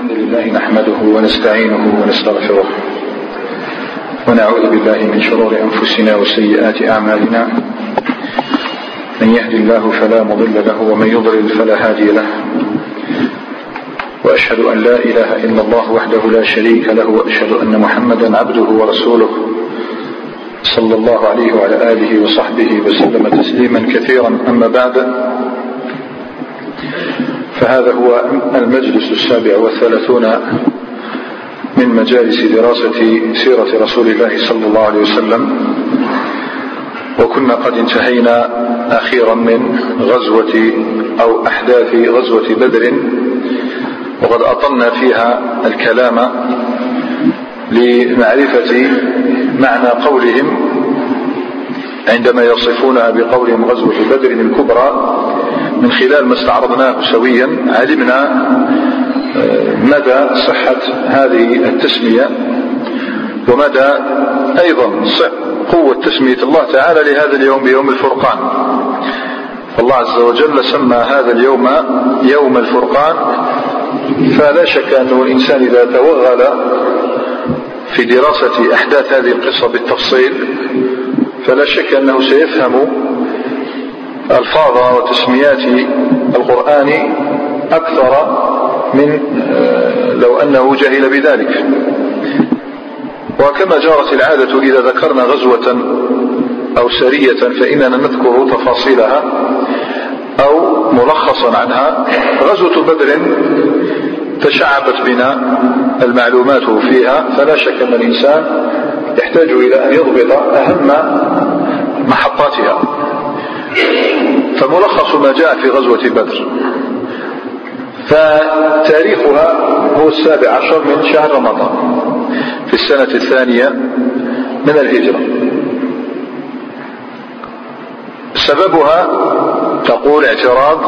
الحمد لله نحمده ونستعينه ونستغفره. ونعوذ بالله من شرور أنفسنا وسيئات أعمالنا. من يهد الله فلا مضل له ومن يضلل فلا هادي له. وأشهد أن لا إله إلا الله وحده لا شريك له وأشهد أن محمدا عبده ورسوله. صلى الله عليه وعلى آله وصحبه وسلم تسليما كثيرا. أما بعد فهذا هو المجلس السابع والثلاثون من مجالس دراسة سيرة رسول الله صلى الله عليه وسلم. وكنا قد انتهينا أخيرا من غزوة أو أحداث غزوة بدر. وقد أطلنا فيها الكلام لمعرفة معنى قولهم عندما يصفونها بقولهم غزوة بدر الكبرى. من خلال ما استعرضناه سويا علمنا آه، مدى صحة هذه التسمية ومدى أيضا قوة تسمية الله تعالى لهذا اليوم بيوم الفرقان. الله عز وجل سمى هذا اليوم يوم الفرقان فلا شك أنه الإنسان إذا توغل في دراسة أحداث هذه القصة بالتفصيل فلا شك أنه سيفهم ألفاظ وتسميات القرآن أكثر من آه، لو أنه جهل بذلك. وكما جرت العادة إذا ذكرنا غزوة أو سرية فإننا نذكر تفاصيلها أو ملخصا عنها. غزوة بدر تشعبت بنا المعلومات فيها فلا شك أن الإنسان يحتاج إلى أن يضبط أهم محطاتها. فملخص ما جاء في غزوة بدر. فتاريخها هو السابع عشر من شهر رمضان في السنة الثانية من الهجرة. سببها تقول اعتراض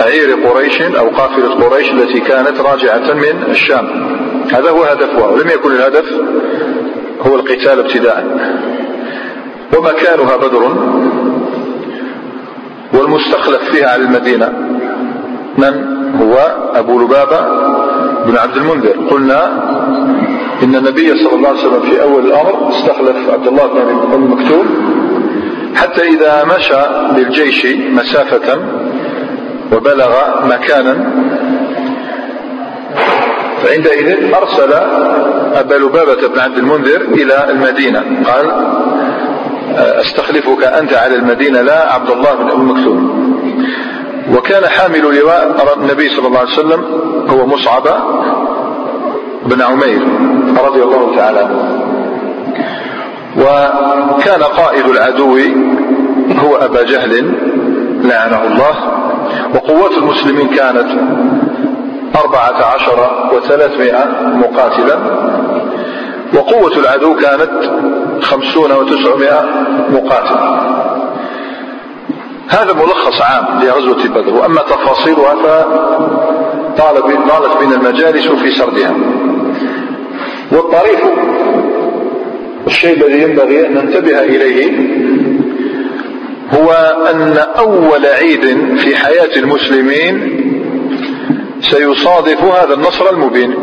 عير قريش أو قافلة قريش التي كانت راجعة من الشام. هذا هو هدفها ولم يكن الهدف هو القتال ابتداء. ومكانها بدر. والمستخلف فيها على المدينة. من؟ هو أبو لبابة بن عبد المنذر. قلنا إن النبي صلى الله عليه وسلم في أول الأمر استخلف عبد الله بن أم مكتوم حتى إذا مشى بالجيش مسافة وبلغ مكانا. فعندئذ أرسل أبا لبابة بن عبد المنذر إلى المدينة. قال أستخلفك أنت على المدينة لا عبد الله بن أم مكتوم. وكان حامل لواء النبي صلى الله عليه وسلم هو مصعب بن عمير رضي الله تعالى عنه. وكان قائد العدو هو أبا جهل لعنه الله. وقوات المسلمين كانت أربعة عشر وثلاثمائة مقاتلا. وقوة العدو كانت خمسون وتسعمائة مقاتل. هذا ملخص عام لغزوة بدر وأما تفاصيلها فطالت بنا المجالس في سردها. والطريف الشيء الذي ينبغي أن ننتبه إليه هو أن أول عيد في حياة المسلمين سيصادف هذا النصر المبين.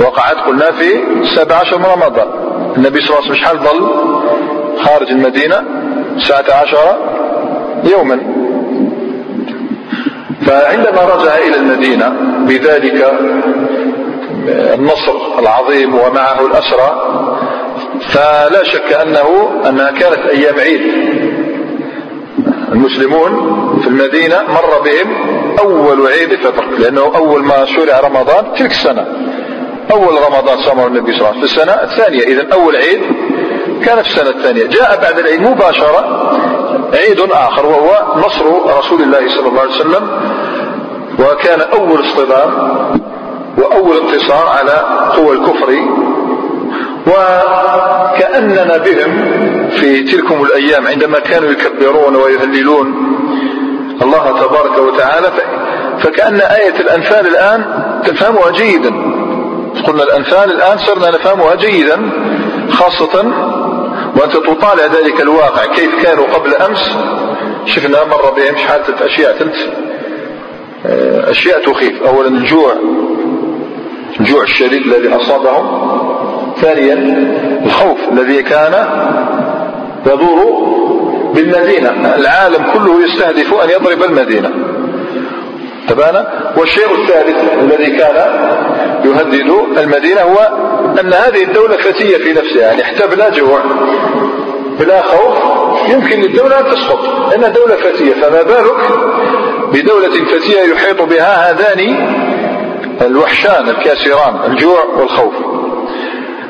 وقعت قلنا في سبع عشر من رمضان. النبي صلى الله عليه وسلم شحال ظل خارج المدينة ساعة عشر يوما. فعندما رجع إلى المدينة بذلك النصر العظيم ومعه الأسرى فلا شك أنه أنها كانت أيام عيد. المسلمون في المدينة مر بهم أول عيد فطر لأنه أول ما شرع رمضان تلك السنة. أول رمضان صامه النبي صلى الله عليه وسلم في السنة الثانية. إذا أول عيد كان في السنة الثانية. جاء بعد العيد مباشرة عيد آخر وهو نصر رسول الله صلى الله عليه وسلم وكان أول اصطدام وأول انتصار على قوى الكفر وكأننا بهم في تلكم الأيام عندما كانوا يكبرون ويهللون الله تبارك وتعالى. فكأن آية الأنفال الآن تفهمها جيدا. قلنا الأنفال الآن صرنا نفهمها جيدا خاصة وأنت تطالع ذلك الواقع كيف كانوا قبل أمس. شفنا مر بهم ثلاث أشياء ثلاث آه، أشياء تخيف. أولا الجوع الجوع الشديد الذي أصابهم. ثانيا الخوف الذي كان يدور بالمدينة. العالم كله يستهدف أن يضرب المدينة. تبانا والشيء الثالث الذي كان يهدد المدينة هو أن هذه الدولة فتية في نفسها يعني حتى بلا جوع بلا خوف يمكن للدولة أن تسقط. لأنها دولة فتية فما بالك بدولة فتية يحيط بها هذان الوحشان الكاسران الجوع والخوف.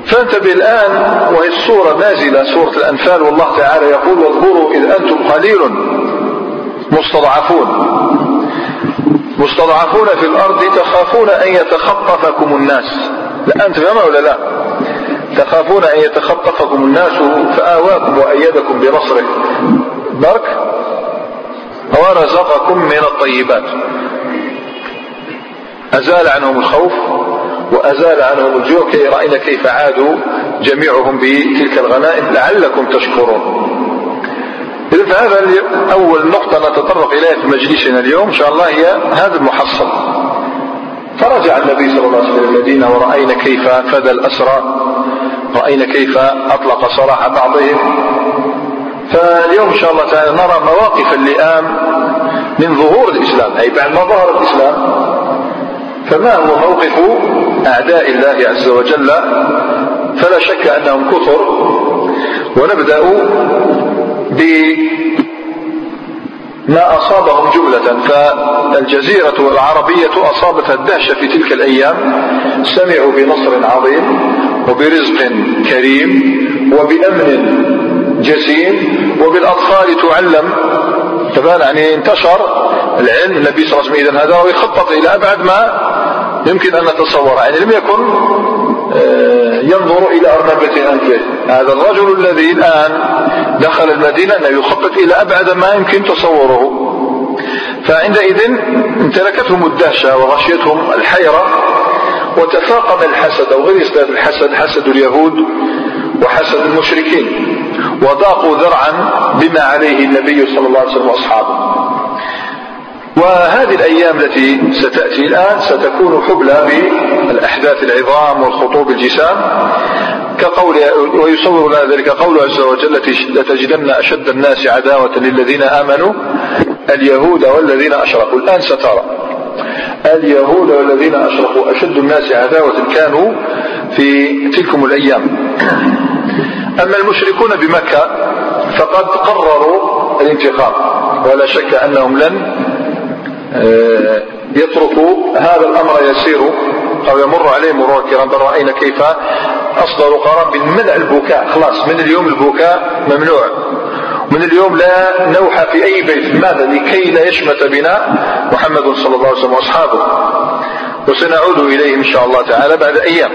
فانتبه الآن وهي الصورة نازلة سورة الأنفال والله تعالى يقول واذكروا إذ أنتم قليل مستضعفون. مستضعفون في الأرض تخافون أن يتخطفكم الناس. لا أنت فهمها ولا لا؟ تخافون أن يتخطفكم الناس فآواكم وأيدكم بنصره. برك ورزقكم من الطيبات. أزال عنهم الخوف وأزال عنهم الجوع. كي رأينا كيف عادوا جميعهم بتلك الغنائم لعلكم تشكرون. فهذا أول نقطة نتطرق إليها في مجلسنا اليوم إن شاء الله هي هذا المحصل. فرجع النبي صلى الله عليه وسلم المدينة ورأينا كيف فدى الأسرى رأينا كيف أطلق سراح بعضهم. فاليوم إن شاء الله تعالى نرى مواقف اللئام من ظهور الإسلام أي بعد ما ظهر الإسلام. فما هو موقف أعداء الله عز وجل؟ فلا شك أنهم كثر ونبدأ بما أصابهم جملة فالجزيرة العربية أصابتها الدهشة في تلك الأيام. سمعوا بنصر عظيم وبرزق كريم وبأمن جسيم وبالأطفال تعلم. تبان يعني انتشر العلم النبي صلى الله عليه وسلم. هذا ويخطط إلى أبعد ما يمكن أن نتصور. يعني لم يكن آه، ينظر إلى أرنبة أنفه هذا الرجل الذي الآن دخل المدينة أنه يخطط إلى أبعد ما يمكن تصوره. فعندئذ امتلكتهم الدهشة وغشيتهم الحيرة وتفاقم الحسد أو غير إثبات الحسد حسد اليهود وحسد المشركين وضاقوا ذرعا بما عليه النبي صلى الله عليه وسلم وأصحابه. وهذه الأيام التي ستأتي الآن ستكون حبلى بالأحداث العظام والخطوب الجسام. كقول ويصور لنا ذلك قوله عز وجل لتجدن أشد الناس عداوة للذين آمنوا. اليهود والذين أشركوا الآن سترى. اليهود والذين أشركوا أشد الناس عداوة كانوا في تلكم الأيام. أما المشركون بمكة فقد قرروا الانتقام. ولا شك أنهم لن آه، يتركوا هذا الأمر يسير أو يمر عليه مرور الكرام بل رأينا كيف أصدروا قرار بمنع البكاء. خلاص من اليوم البكاء ممنوع. من اليوم لا نوحى في أي بيت. لماذا لكي لا يشمت بنا محمد صلى الله عليه وسلم وأصحابه. وسنعود إليه إن شاء الله تعالى بعد أيام.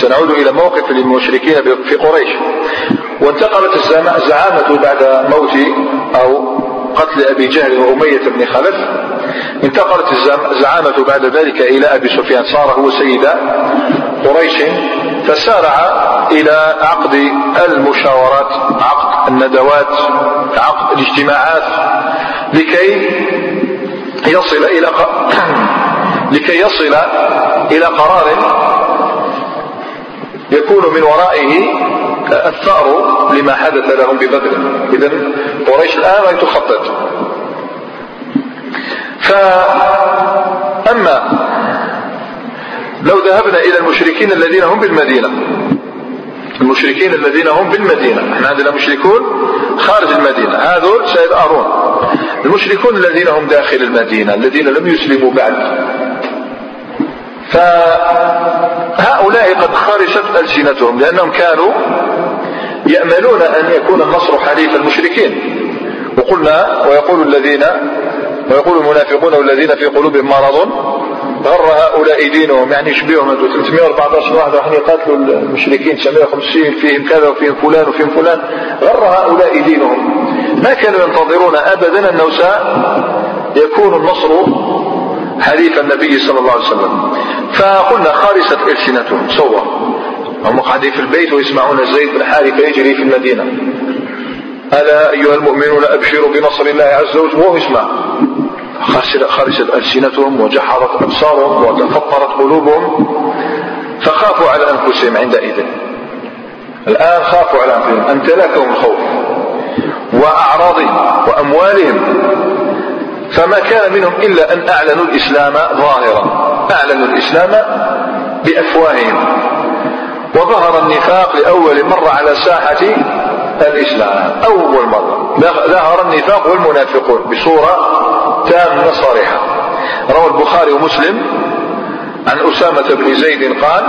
سنعود إلى موقف المشركين في قريش. وانتقلت الزعامة بعد موت أو قتل أبي جهل وأمية بن خلف. انتقلت الزعامة بعد ذلك إلى أبي سفيان. صار هو سيد قريش فسارع إلى عقد المشاورات عقد الندوات عقد الاجتماعات لكي يصل إلى لكي يصل إلى قرار يكون من ورائه الثأر لما حدث لهم ببدر. إذا قريش الآن تخطط. فأما لو ذهبنا إلى المشركين الذين هم بالمدينة المشركين الذين هم بالمدينة إحنا عندنا مشركون خارج المدينة هذول سيظهرون المشركون الذين هم داخل المدينة الذين لم يسلموا بعد. فهؤلاء قد خرجت ألسنتهم لأنهم كانوا يأملون أن يكون النصر حليف المشركين. وقلنا ويقول الذين ويقول المنافقون والذين في قلوبهم مرض غر هؤلاء دينهم يعني يشبههم 314 واحد راح يقاتلوا المشركين 950 فيهم كذا وفيهم فلان وفيهم فلان. غر هؤلاء دينهم. ما كانوا ينتظرون ابدا انه سيكون النصر حليف النبي صلى الله عليه وسلم. فقلنا خالصت إلسنتهم صور هم قاعدين في البيت ويسمعون زيد بن حارثة يجري في المدينة. ألا أيها المؤمنون أبشروا بنصر الله عز وجل. وهو يسمع خرست ألسنتهم وجحرت أبصارهم وتفطرت قلوبهم. فخافوا على أنفسهم عندئذ. الآن خافوا على أنفسهم. امتلكهم الخوف وأعراضهم وأموالهم. فما كان منهم إلا أن أعلنوا الإسلام ظاهرا. أعلنوا الإسلام بأفواههم. وظهر النفاق لأول مرة على ساحة الإسلام. أول مرة. ظهر النفاق والمنافقون بصورة تامة صريحة. روى البخاري ومسلم عن أسامة بن زيد قال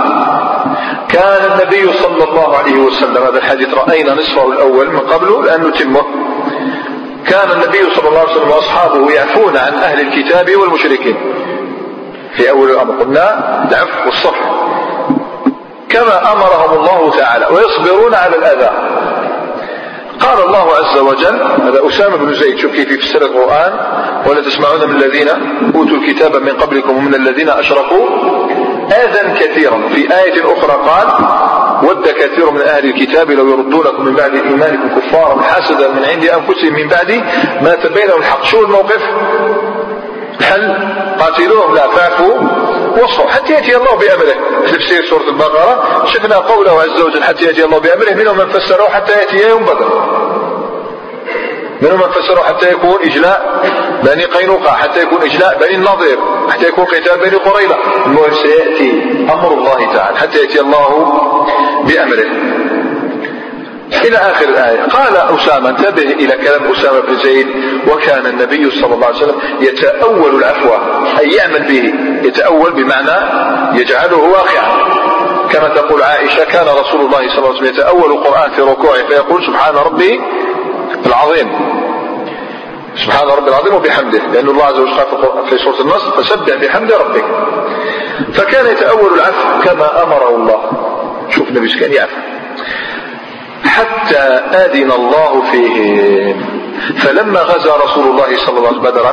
كان النبي صلى الله عليه وسلم هذا الحديث رأينا نصفه الأول من قبله لأن نتمه. كان النبي صلى الله عليه وسلم وأصحابه يعفون عن أهل الكتاب والمشركين. في أول الأمر قلنا العفو والصفح. كما أمرهم الله تعالى ويصبرون على الأذى. قال الله عز وجل هذا أسامة بن زيد شوف كيف يفسر القرآن ولا تسمعون من الذين أوتوا الكتاب من قبلكم ومن الذين أشركوا؟ آذى كثيرا. في آية أخرى قال ود كثير من أهل الكتاب لو يردونكم من بعد إيمانكم كفارا حسدا من عند أنفسهم من بعد ما تبين الحق. شو الموقف؟ هل قاتلوهم؟ لا فاعفوا وصفوا حتى يأتي الله بأمره. في تفسير سورة البقرة. شفنا قوله عز وجل حتى يأتي الله بأمره. منهم من فسروه حتى يأتي يوم بدر. منهم من فسروا حتى يكون إجلاء بني قينقاع حتى يكون إجلاء بني النظير حتى يكون قتال بني قريظة. المهم سيأتي أمر الله تعالى حتى يأتي الله بأمره. إلى آخر الآية. قال أسامة انتبه إلى كلام أسامة بن زيد. وكان النبي صلى الله عليه وسلم يتأول العفو أي يعمل به. يتأول بمعنى يجعله واقعا. كما تقول عائشة كان رسول الله صلى الله عليه وسلم يتأول القرآن في ركوعه فيقول سبحان ربي العظيم. سبحان ربي العظيم وبحمده لأن الله عز وجل قال في سورة النصر فسبح بحمد ربك. فكان يتأول العفو كما أمره الله. شوف النبي كان يعفو. حتى أذن الله فيهم فلما غزا رسول الله صلى الله عليه وسلم بدرا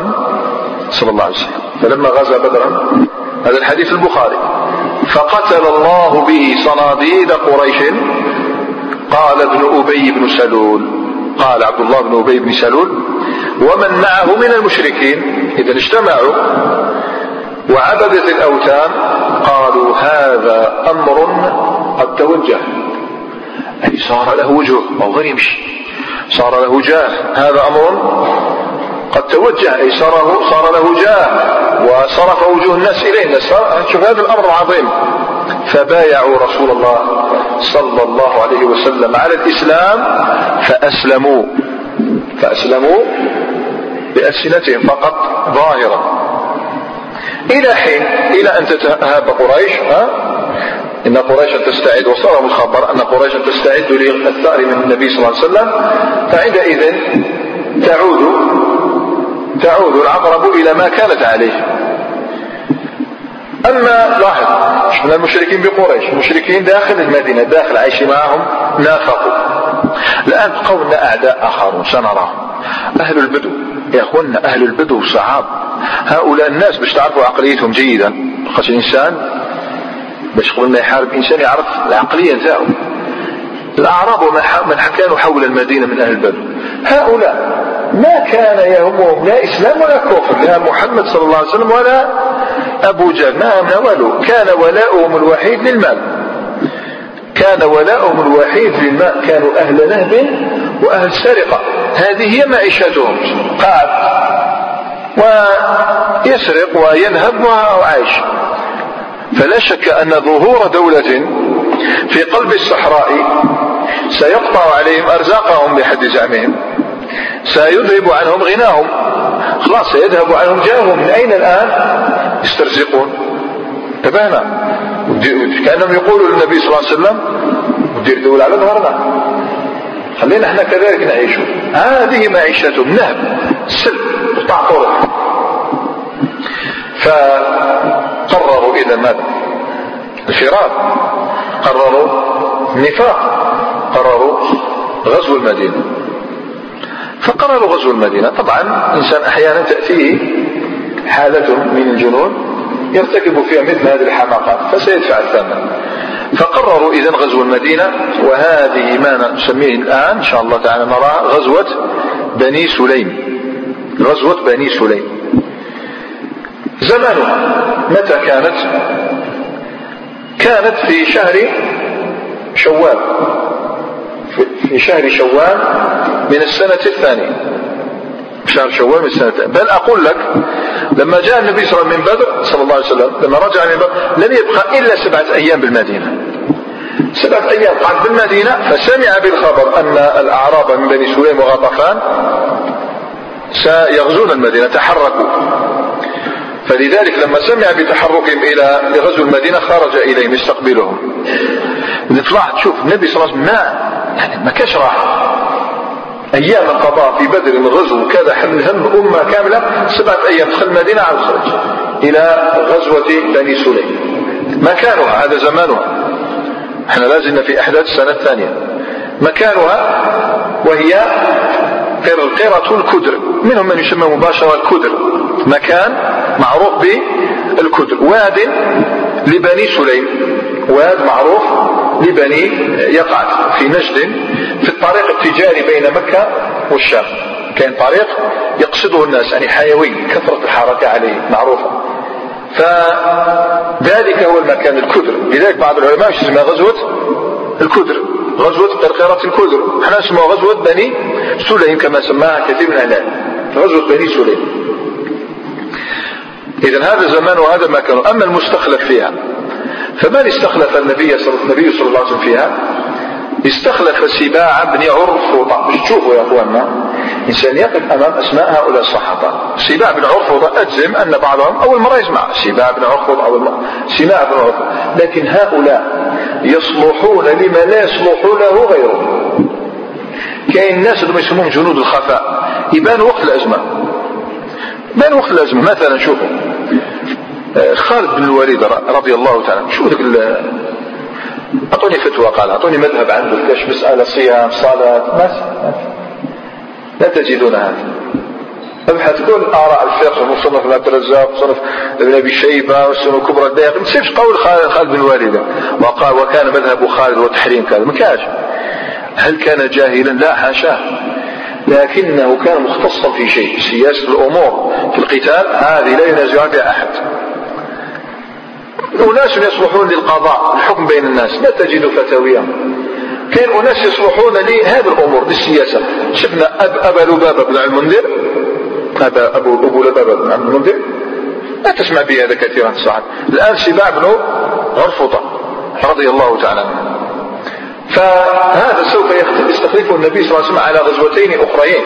صلى الله عليه وسلم فلما غزا بدرا هذا الحديث البخاري فقتل الله به صناديد قريش. قال ابن أبي بن سلول قال عبد الله بن أبي بن سلول ومن معه من المشركين إذا اجتمعوا وعبدت الأوثان قالوا هذا أمر قد توجه أي صار له أو غير يمشي. صار له جاه هذا أمر قد توجه أي صار صار له جاه وصرف وجوه الناس إليه. شوف هذا الأمر العظيم فبايعوا رسول الله صلى الله عليه وسلم على الإسلام فأسلموا. فأسلموا بألسنتهم فقط ظاهرا. إلى حين؟ إلى أن تتهاب قريش ها؟ إن قريشا تستعد وصلهم الخبر أن قريشا تستعد للثأر من النبي صلى الله عليه وسلم. فعندئذ تعود تعود العقرب إلى ما كانت عليه. أما لاحظ شفنا المشركين بقريش المشركين داخل المدينة داخل عايشين معهم نافقوا. الآن قولنا أعداء آخرون سنراهم أهل البدو يا أخوانا أهل البدو صعاب هؤلاء الناس باش تعرفوا عقليتهم جيدا. خاطر الإنسان باش قبل ما يحارب إنسان يعرف العقلية نتاعو. الأعراب ومن كانوا حول المدينة من أهل البدو هؤلاء ما كان يهمهم لا إسلام ولا كفر لا محمد صلى الله عليه وسلم ولا أبو جهل ما نولوا كان ولاؤهم الوحيد للمال. كان ولاؤهم الوحيد للمال. كانوا أهل نهب وأهل سرقة. هذه هي معيشتهم. قاعد. ويسرق وينهب وعايش. فلا شك أن ظهور دولة في قلب الصحراء سيقطع عليهم أرزاقهم بحد زعمهم سيذهب عنهم غناهم. خلاص سيذهب عنهم جاههم من أين الآن؟ يسترزقون. انتبهنا. كأنهم يقولوا للنبي صلى الله عليه وسلم ودير دولة على ظهرنا. خلينا إحنا كذلك نعيش. هذه معيشتهم نهب سلب قطع طرق. إذا ماذا؟ الفرار قرروا النفاق قرروا غزو المدينة. فقرروا غزو المدينة. طبعا الإنسان أحيانا تأتيه حالة من الجنون يرتكب فيها مثل هذه الحماقات فسيدفع الثمن. فقرروا إذا غزو المدينة وهذه ما نسميه الآن إن شاء الله تعالى نراها غزوة بني سليم. غزوة بني سليم. زمانها متى كانت؟ كانت في شهر شوال. في شهر شوال من السنة الثانية. شهر شوال من السنة الثانية. بل أقول لك لما جاء النبي صلى الله عليه وسلم من بدر صلى الله عليه وسلم لما رجع من بدر لم يبقى إلا سبعة أيام بالمدينة. سبعة أيام قعد بالمدينة فسمع بالخبر أن الأعراب من بني سليم وغطفان سيغزون المدينة تحركوا. فلذلك لما سمع بتحركهم إلى لغزو المدينة خرج إليهم يستقبلهم طلعت تشوف النبي صلى الله عليه وسلم ما يعني ما كاش راحة أيام القضاء في بدر الغزو كذا حمل هم أمة كاملة سبعة أيام دخل المدينة على الخرج إلى غزوة بني سليم. مكانها هذا زمانها. إحنا لازلنا في أحداث السنة الثانية. مكانها وهي قرقرة الكدر. منهم من يسمى مباشرة الكدر. مكان معروف بالكدر واد لبني سليم. واد معروف لبني يقعد في نجد في الطريق التجاري بين مكة والشام. كان طريق يقصده الناس يعني حيوي كثرة الحركة عليه معروفة. فذلك هو المكان الكدر. لذلك بعض العلماء يسمى غزوة الكدر. غزوة قرقرة الكدر. إحنا نسموها غزوة بني سليم كما سماها كثير من أهل غزوة بني سليم. إذا هذا زمان وهذا مكان أما المستخلف فيها فمن استخلف النبي صلى, الله عليه وسلم فيها؟ استخلف سباع بن عرفوطة شوفوا يا أخواننا إنسان يقف أمام أسماء هؤلاء الصحابة. سباع بن عرفوطة أجزم أن بعضهم أول مرة يسمع سباع بن عرفوطة أول مرة سماع بن عرفوطة لكن هؤلاء يصلحون لما لا يصلح له غيره. كاين الناس اللي يسموهم جنود الخفاء. يبان وقت الأزمة. بين وقت الأزمة مثلا شوفوا آه، خالد بن الوليد رضي الله تعالى شو ذاك أعطوني فتوى قال أعطوني مذهب عنده كاش مسألة صيام صلاة ما لا تجدون هذا. أبحث كل آراء الفقه ابن عبد الرزاق مصنف ابن أبي شيبة والسنة الكبرى الدائق ما تسيبش قول خالد بن الوليد. وقال وكان مذهب خالد وتحريم كذا ما كاش. هل كان جاهلا؟ لا حاشاه. لكنه كان مختصا في شيء سياسة الأمور في القتال هذه لا ينازع بها أحد. أناس يصلحون للقضاء الحكم بين الناس لا تجد فتاوية. كان أناس يصلحون لهذه الأمور للسياسة. شفنا أب أبا لبابة بن المنذر. أبا أبو أبو لبابة بن المنذر. لا تسمع بهذا كثيرا صعب الآن سباع بن غرفطة رضي الله تعالى عنه. فهذا سوف يستخلفه النبي صلى الله عليه وسلم على غزوتين أخريين.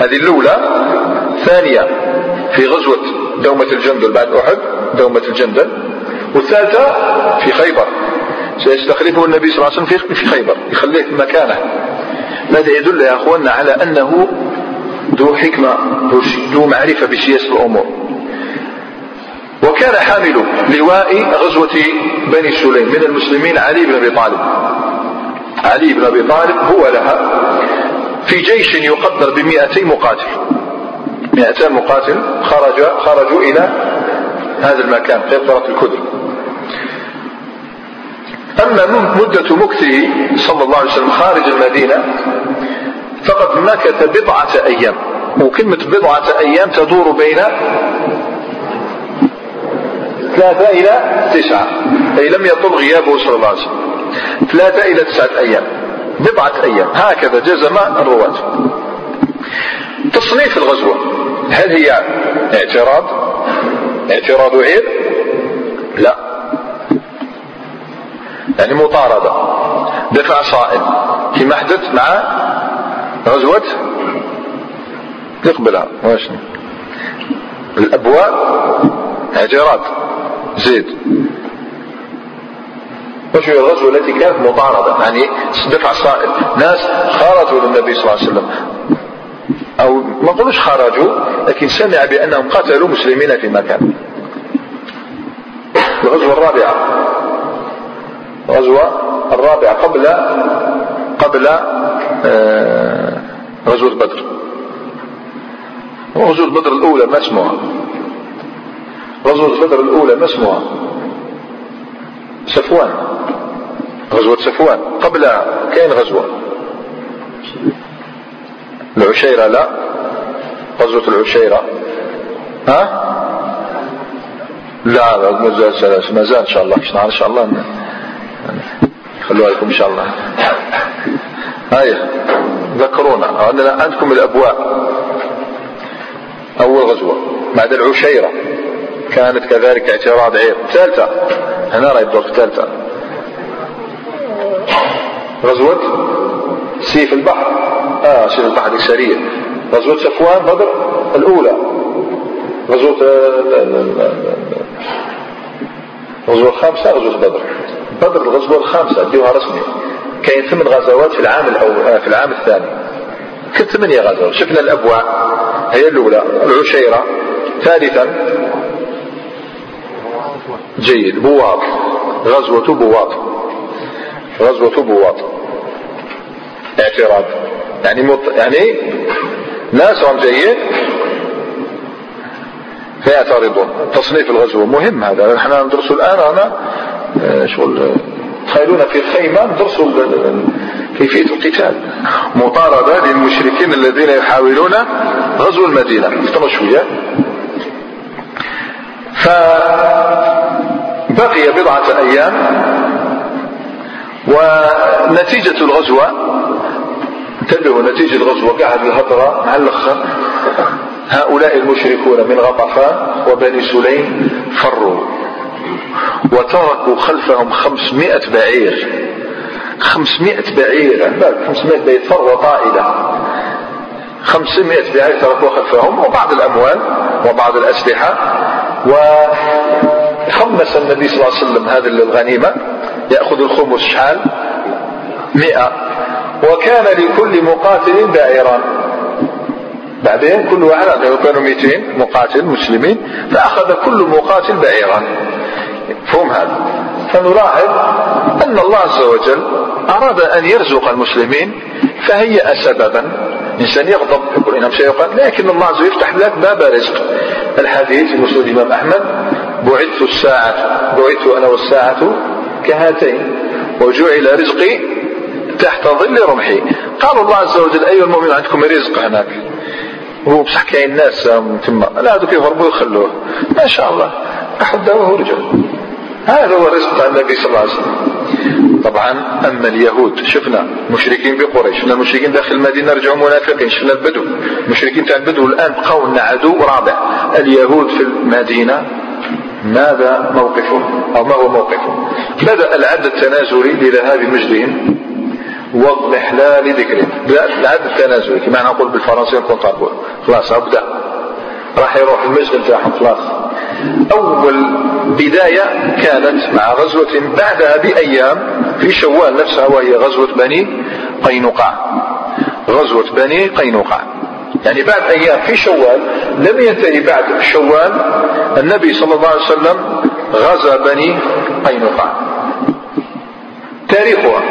هذه الأولى ثانية في غزوة دومة الجندل بعد أحد دومة الجندل والثالثة في خيبر. سيستخلفه النبي صلى الله عليه وسلم في خيبر يخليه في مكانه. هذا يدل يا أخواننا على أنه ذو حكمة ذو معرفة بسياسة الأمور؟ وكان حامل لواء غزوة بني سليم من المسلمين علي بن أبي طالب. علي بن أبي طالب هو لها. في جيش يقدر بمئتي مقاتل. مئتان مقاتل خرج خرجوا إلى هذا المكان قطرة الكدر. أما مدة مكثه صلى الله عليه وسلم خارج المدينة فقد مكث بضعة أيام. وكلمة بضعة أيام تدور بين ثلاثة إلى تسعة. أي لم يطل غيابه صلى الله عليه وسلم. ثلاثة إلى تسعة أيام بضعة أيام هكذا جزم الرواة. تصنيف الغزوة هل هي اعتراض؟ اعتراض عير لا. يعني مطاردة دفع صائم فيما حدث مع غزوة يقبلها واش الأبواب اعتراض زيد. وش هي الغزوة التي كانت مطاردة. يعني دفع صائل ناس خرجوا للنبي صلى الله عليه وسلم. أو ما نقولوش خرجوا لكن سمع بأنهم قتلوا مسلمين في مكان. الغزوة الرابعة. الغزوة الرابعة قبل قبل آه، غزوة بدر. غزوة بدر الأولى ما اسمها؟ غزوة بدر الأولى ما اسمها؟ صفوان. غزوة صفوان. قبلها كاين غزوة. العشيرة لا. غزوة العشيرة. ها؟ لا لا ما زال إن شاء الله. إن شاء الله خلوها لكم إن شاء الله. هيا ذكرونا. عندكم الأبواء. أول غزوة. بعد العشيرة. كانت كذلك اعتراض عير. ثالثة. هنا رأي الدور الثالثه غزوة سيف البحر. آه سيف البحر السريه غزوة صفوان بدر الأولى. غزوة الغزوه الخامسة غزوة بدر. بدر الغزوة الخامسة اديوها رسمي. كاين ثمان غزوات في العام الأول آه، في العام الثاني. كنت ثمانية غزوات. شفنا الأبواء هي الأولى العشيرة. ثالثا جيد بواط. غزوة بواط. غزوة بواط اعتراض. يعني مط... يعني ناس جيد؟ فيعترضون. تصنيف الغزوة مهم هذا. إحنا ندرسه الآن أنا آه، شغل تخيلون في خيمة ندرسوا كيفية القتال. مطاردة للمشركين الذين يحاولون غزو المدينة. استنوا شوية. فبقي بضعة أيام. ونتيجة الغزوة انتبهوا نتيجة الغزوة قاعد الهضرة مع الأخر هؤلاء المشركون من غطفان وبني سليم فروا وتركوا خلفهم خمسمائة بعير. خمسمائة بعير خمسمائة بعير ثروة طائلة خمسمائة بعير تركوا خلفهم وبعض الأموال وبعض الأسلحة. وخمس النبي صلى الله عليه وسلم هذه الغنيمة يأخذ الخمس شحال مئة. وكان لكل مقاتل بعيران بعدين كل واحد كانوا 200 مقاتل مسلمين فأخذ كل مقاتل بعيرا مفهوم هذا؟ فنلاحظ أن الله عز وجل أراد أن يرزق المسلمين فهيأ سببا إنسان يغضب يقول إنهم سيقال لكن الله عز وجل يفتح لك باب رزق. الحديث في الإمام أحمد بعثت الساعة بعثت أنا والساعة كهاتين وجعل رزقي تحت ظل رمحي. قال الله عز وجل أيها المؤمن عندكم رزق هناك. هو بصح كاين ناس تما لا هذوك يهربوا ويخلوه. ما شاء الله. أحدوه ورجعوا هذا هو الرزق تاع النبي صلى الله عليه وسلم. طبعا أما اليهود شفنا مشركين بقريش. شفنا المشركين داخل المدينة رجعوا منافقين. شفنا البدو. المشركين تاع البدو الآن بقوا لنا عدو رابع. اليهود في المدينة ماذا موقفهم أو ما هو موقفهم بدا العد التنازلي لذهاب مجدهم واضمحلال ذكرهم العد التنازلي كما نقول بالفرنسيه نقول خلاص أبدأ. راح يروح المجد نتاعهم خلاص. أول بداية كانت مع غزوة بعدها بأيام في شوال نفسها وهي غزوة بني قينقاع. غزوة بني قينقاع. يعني بعد أيام في شوال لم ينتهي بعد شوال النبي صلى الله عليه وسلم غزا بني قينقاع. تاريخها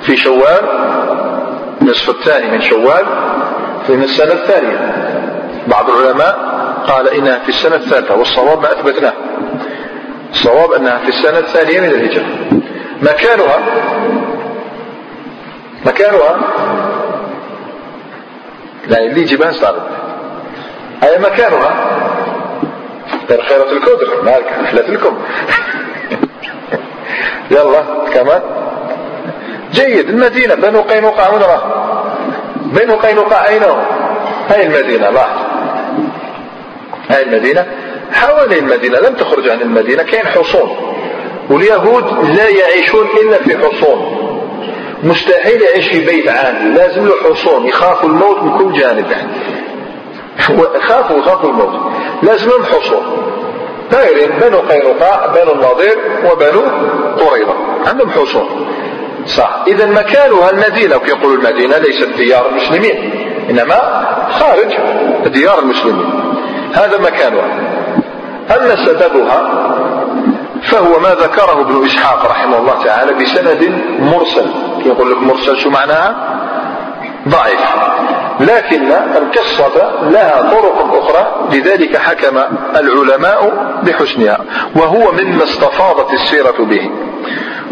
في شوال نصف الثاني من شوال في السنة الثانية. بعض العلماء قال إنها في السنة الثالثة والصواب ما أثبتناه. الصواب أنها في السنة الثانية من الهجرة. مكانها مكانها لا اللي يجيبها صارت أي مكانها. خيرة الكدر مالك حفلة لكم يلا كمان. جيد المدينة. بنو قينقاع وين راه بنو قينقاع أين هو؟ هاي المدينة لاحظ هاي المدينة. حوالي المدينة لم تخرج عن المدينة كاين حصون. واليهود لا يعيشون إلا في حصون. مستحيل يعيش في بيت عام لازم له حصون يخافوا الموت من كل جانب يعني. خافوا يخافوا الموت. لازم لهم حصون دايرين بنو قينقاع بنو النضير وبنو قريظة. عندهم حصون. صح. إذا مكانها المدينة. ويقولوا المدينة؟ ليست ديار المسلمين إنما خارج ديار المسلمين. هذا مكانها. أما سببها فهو ما ذكره ابن إسحاق رحمه الله تعالى بسند مرسل. يقول لك مرسل شو معناها؟ ضعيف. لكن القصة لها طرق أخرى لذلك حكم العلماء بحسنها وهو مما استفاضت السيرة به.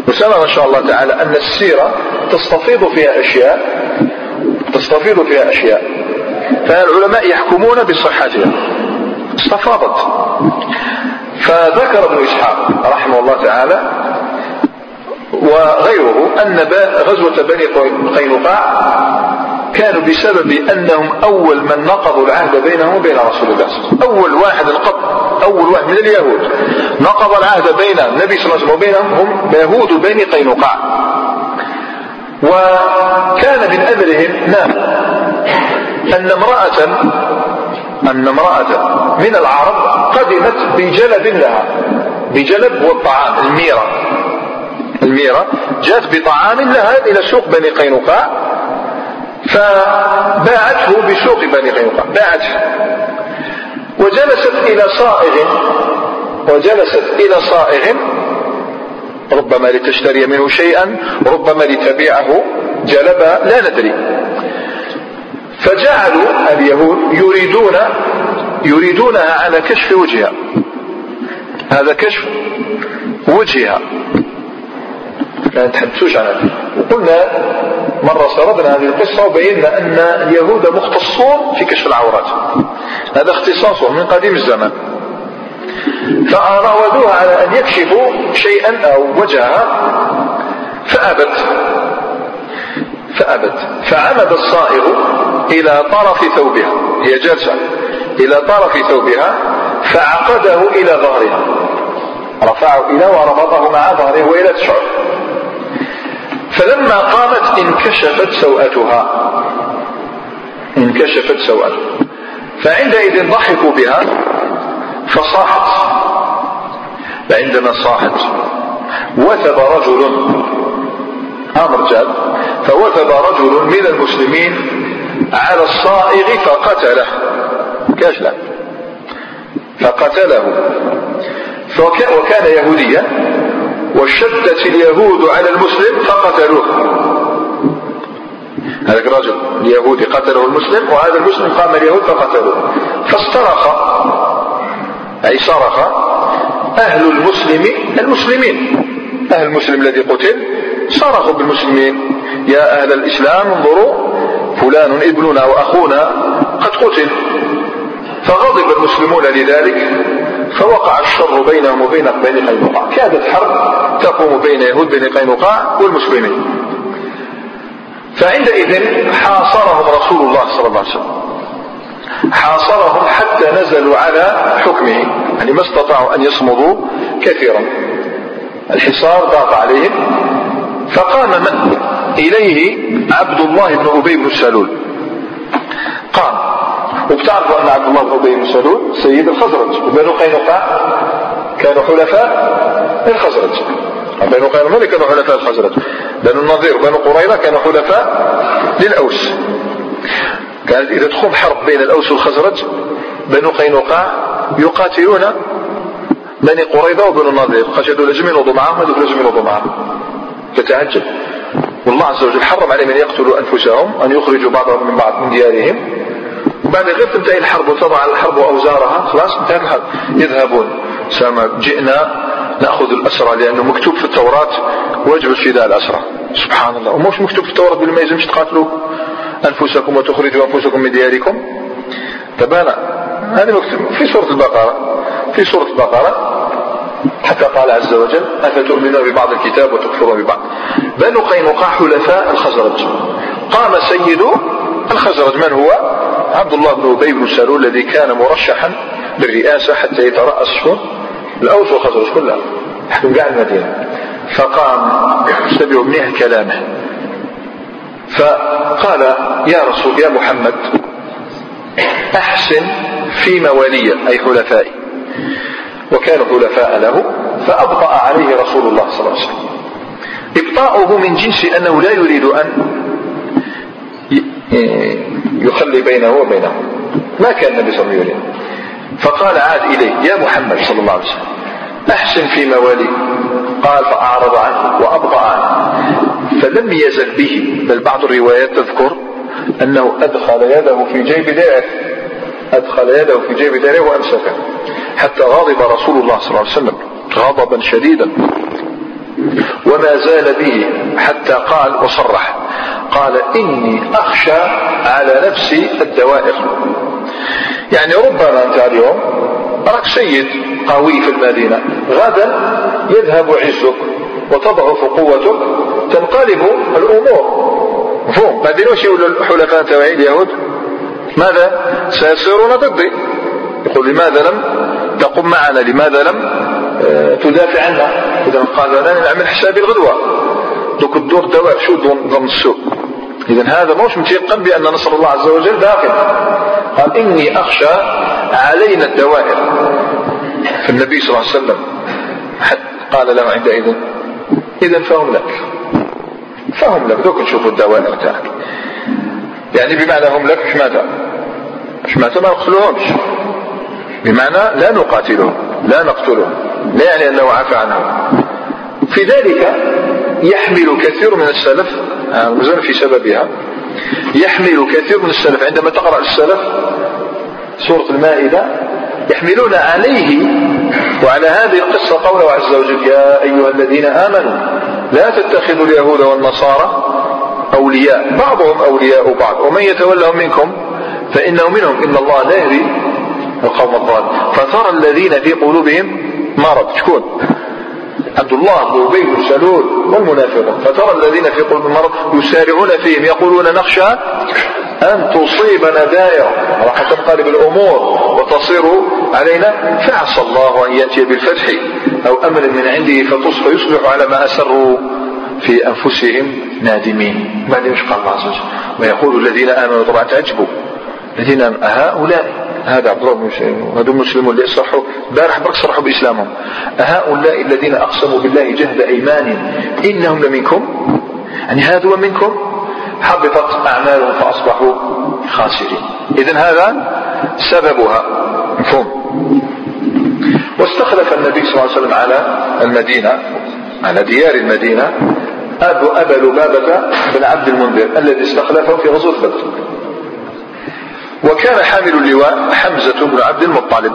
وسنرى إن شاء الله تعالى أن السيرة تستفيض فيها أشياء تستفيض فيها أشياء. فالعلماء يحكمون بصحتها. استفاضت. فذكر ابن إسحاق رحمه الله تعالى وغيره أن غزوة بني قينقاع كانوا بسبب أنهم أول من نقضوا العهد بينهم وبين رسول الله. صلى الله عليه وسلم أول واحد نقض أول واحد من اليهود نقض العهد بين النبي صلى الله عليه وسلم وبينهم هم يهود بني قينقاع. وكان من أمرهم نام أن امرأة أن امرأة من العرب قدمت بجلب لها بجلب والطعام الميرة. الميرة جاءت بطعام لها إلى سوق بني قينقاع فباعته بسوق بني قينقاع باعته. وجلست إلى صائغ وجلست إلى صائغ ربما لتشتري منه شيئا ربما لتبيعه جلبا لا ندري. فجعلوا اليهود يريدون يريدونها على كشف وجهها. هذا كشف وجهها. لا نتحدثوش عنها. وقلنا مرة سردنا هذه القصة وبينا أن اليهود مختصون في كشف العورات. هذا اختصاصهم من قديم الزمان. فراودوها على أن يكشفوا شيئا أو وجهها فأبت. فأبت. فعمد الصائغ إلى طرف ثوبها. هي جالسة إلى طرف ثوبها فعقده إلى ظهرها. رفعه إلى وربطه مع ظهره وإلى تشعر فلما قامت انكشفت سوءتها. انكشفت سوءتها. فعندئذ ضحكوا بها فصاحت. فعندما صاحت وثب رجل أمر جاد فوثب رجل من المسلمين على الصائغ فقتله. كاش لا؟ فقتله. وكان يهوديا وشدت اليهود على المسلم فقتلوه. هذا الرجل اليهودي قتله المسلم وهذا المسلم قام اليهود فقتلوه. فاصطرخ أي صرخ أهل المسلم المسلمين. أهل المسلم الذي قتل صرخوا بالمسلمين. يا أهل الإسلام انظروا فلان ابننا وأخونا قد قتل فغضب المسلمون لذلك فوقع الشر بينهم وبين بني قينقاع. كادت حرب تقوم بين يهود بني قينقاع والمسلمين. فعندئذ حاصرهم رسول الله صلى الله عليه وسلم. حاصرهم حتى نزلوا على حكمه يعني ما استطاعوا أن يصمدوا كثيرا. الحصار ضاق عليهم فقام من؟ إليه عبد الله بن أبي بن سلول. قام وبتعرفوا أن عبد الله بن أبي بن سلول سيد الخزرج. وبنو قينقاع كانوا حلفاء الخزرج. بنو قينقاع كانوا حلفاء الخزرج. بنو النظير وبنو قريظة كانوا حلفاء للأوس. كانت إذا تقوم حرب بين الأوس والخزرج بنو قينقاع يقاتلون بني قريظة وبنو النظير خشدوا لازم ينوضوا معهم هذوك لازم ينوضوا معهم. تتعجب. والله عز وجل حرم عليهم أن يقتلوا أنفسهم أن يخرجوا بعضهم من بعض من ديارهم. وبعد غير تنتهي الحرب وتضع الحرب أوزارها خلاص انتهت الحرب. يذهبون. سما جئنا نأخذ الأسرى لأنه مكتوب في التوراة واجب فداء الأسرى. سبحان الله ومش مكتوب في التوراة بل ما يلزمش تقاتلوا أنفسكم وتخرجوا أنفسكم من دياركم؟ تبانا هذا مكتوب في سورة البقرة. في سورة البقرة. حتى قال عز وجل أفتؤمنون ببعض الكتاب وتكفرون ببعض؟ بنو قينقاع حلفاء الخزرج. قام سيد الخزرج من هو؟ عبد الله بن أبي بن سلول الذي كان مرشحا للرئاسة حتى يترأس الأوس والخزرج كلها حكم قاع المدينة. فقام استمعوا منيح كلامة. فقال يا رسول يا محمد أحسن في موالي أي حلفائي. وكانوا حلفاء له فأبطأ عليه رسول الله صلى الله عليه وسلم. إبطاؤه من جنس أنه لا يريد أن يخلي بينه وبينه. ما كان النبي صلى الله عليه وسلم فقال عاد إليه يا محمد صلى الله عليه وسلم. أحسن في مواليك قال فأعرض عنه وأبطأ عنه. فلم يزل به بل بعض الروايات تذكر أنه أدخل يده في جيب درعه أدخل يده في جيب درعه وأمسكه. حتى غضب رسول الله صلى الله عليه وسلم غضبا شديدا. وما زال به حتى قال وصرح. قال إني أخشى على نفسي الدوائر. يعني ربما أنت اليوم راك سيد قوي في المدينة. غدا يذهب عزك وتضعف قوتك تنقلب الأمور. مفهوم بعدين وش يقول الحلفاء اليهود. ماذا؟ سيصيرون ضدي. يقول لماذا لم تقم معنا لماذا لم؟ آه، تدافع عنا إذا قال أنا نعمل حسابي الغدوة. دوك الدور دواء شو ضمن السوق؟ إذا هذا مش متيقن بأن نصر الله عز وجل باق قال إني أخشى علينا الدوائر. فالنبي صلى الله عليه وسلم قال له عندئذ إذا فهم لك. فهم لك. دوك نشوفوا الدوائر تاعك. يعني بمعنى هم لك مش ماذا مش ما نقتلوهمش بمعنى لا نقاتلهم لا نقتلهم لا يعني أنه عفى عنهم في ذلك يحمل كثير من السلف آه، في سببها. يحمل كثير من السلف عندما تقرأ السلف سورة المائدة يحملون عليه وعلى هذه القصة قوله عز وجل يا أيها الذين آمنوا لا تتخذوا اليهود والنصارى أولياء. بعضهم أولياء بعض ومن يتولهم منكم فإنه منهم إن الله لا يهدي القوم الضال فترى الذين في قلوبهم مرض. شكون؟ عبد الله بن أبي بن سلول والمنافقون. فترى الذين في قلوبهم مرض يسارعون فيهم. يقولون نخشى أن تصيبنا دائرة. راح تنقلب الأمور وتصير علينا. فعسى الله أن يأتي بالفتح أو أمر من عنده فيصبح على ما أسروا في أنفسهم نادمين. إيش قال الله عز وجل؟ ويقول الذين آمنوا طبعا تعجبوا. الذين هؤلاء هذا عبد الله بن مسلم. هذو المسلمون اللي صرحوا بارح برك صرحوا بإسلامهم. هؤلاء الذين أقسموا بالله جهد أيمان إنهم لمنكم؟ يعني هذا منكم؟ حبطت أعمالهم فأصبحوا خاسرين. اذا هذا سببها. مفهوم؟ واستخلف النبي صلى الله عليه وسلم على المدينة على ديار المدينة. أبو أبا لبابة بن عبد المنذر الذي استخلفه في غزوة بدر. وكان حامل اللواء حمزة بن عبد المطلب.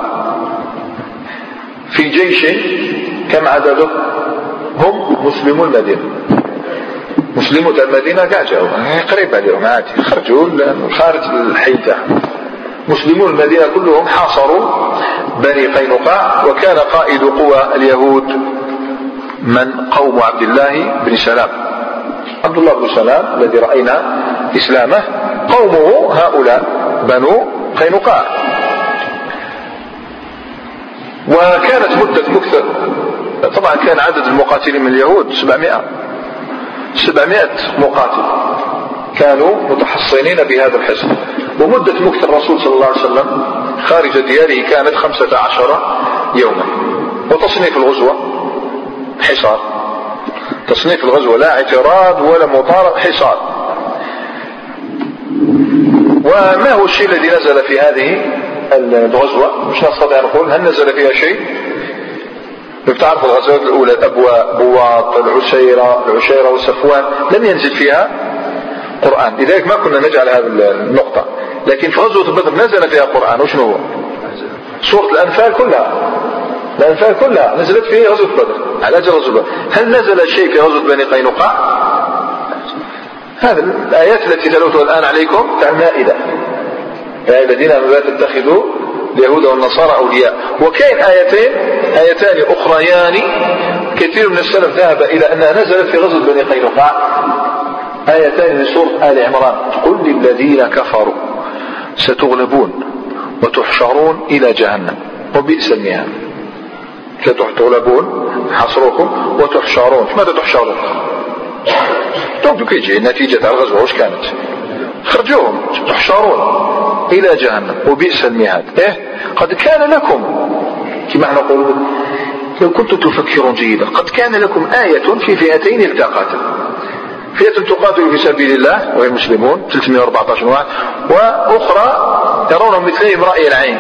في جيش كم عدده؟ هم مسلمو المدينة. مسلمو المدينة كاع جاوا قريب عليهم عادي. خرجوا خارج الحي تاعهم مسلمو المدينة كلهم حاصروا بني قينقاع وكان قائد قوى اليهود من قوم عبد الله بن سلام. عبد الله بن سلام الذي رأينا إسلامه قومه هؤلاء. بنو قينقاع. وكانت مدة مكثر. طبعا كان عدد المقاتلين من اليهود 700 700 مقاتل كانوا متحصنين بهذا الحصن ومدة مكث الرسول صلى الله عليه وسلم خارج دياره كانت خمسة عشر يوما. وتصنيف الغزوة حصار. تصنيف الغزوة لا اعتراض ولا مطارد حصار. وما هو الشيء الذي نزل في هذه الغزوة؟ مش نستطيع نقول. هل نزل فيها شيء؟ بتعرف الغزوات الأولى الأبواء بواط العشيرة العشيرة وصفوان لم ينزل فيها قرآن. لذلك ما كنا نجعل هذه النقطة. لكن في غزوة بدر نزل فيها قرآن. وشنو هو؟ سورة الأنفال كلها. الأنفال كلها نزلت في غزوة بدر على أجل غزوة بدر هل نزل شيء في غزوة بني قينقاع؟ هذه الآيات التي تلوتها الآن عليكم تاع المائدة. يا الذين آمنوا لا تتخذوا اليهود والنصارى أولياء. وكاين آيتين آيتان أخريان. كثير من السلف ذهب إلى أنها نزلت في غزوة بني قينقاع. آيتان من سورة آل عمران. قل للذين كفروا ستغلبون وتحشرون إلى جهنم. وبئس المهاد. ستغلبون حصركم وتحشرون. ماذا تحشرون؟ دونك كيجي نتيجة تاع الغزوة واش كانت. خرجوهم تحشرون إلى جهنم وبئس المهاد. إيه؟ قد كان لكم كما نقول لو كنتم تفكرون جيدا قد كان لكم آية في فئتين التقاتا فئة تقاتل في سبيل الله وهي المسلمون 314 واحد وأخرى يرون مثلهم رأي العين.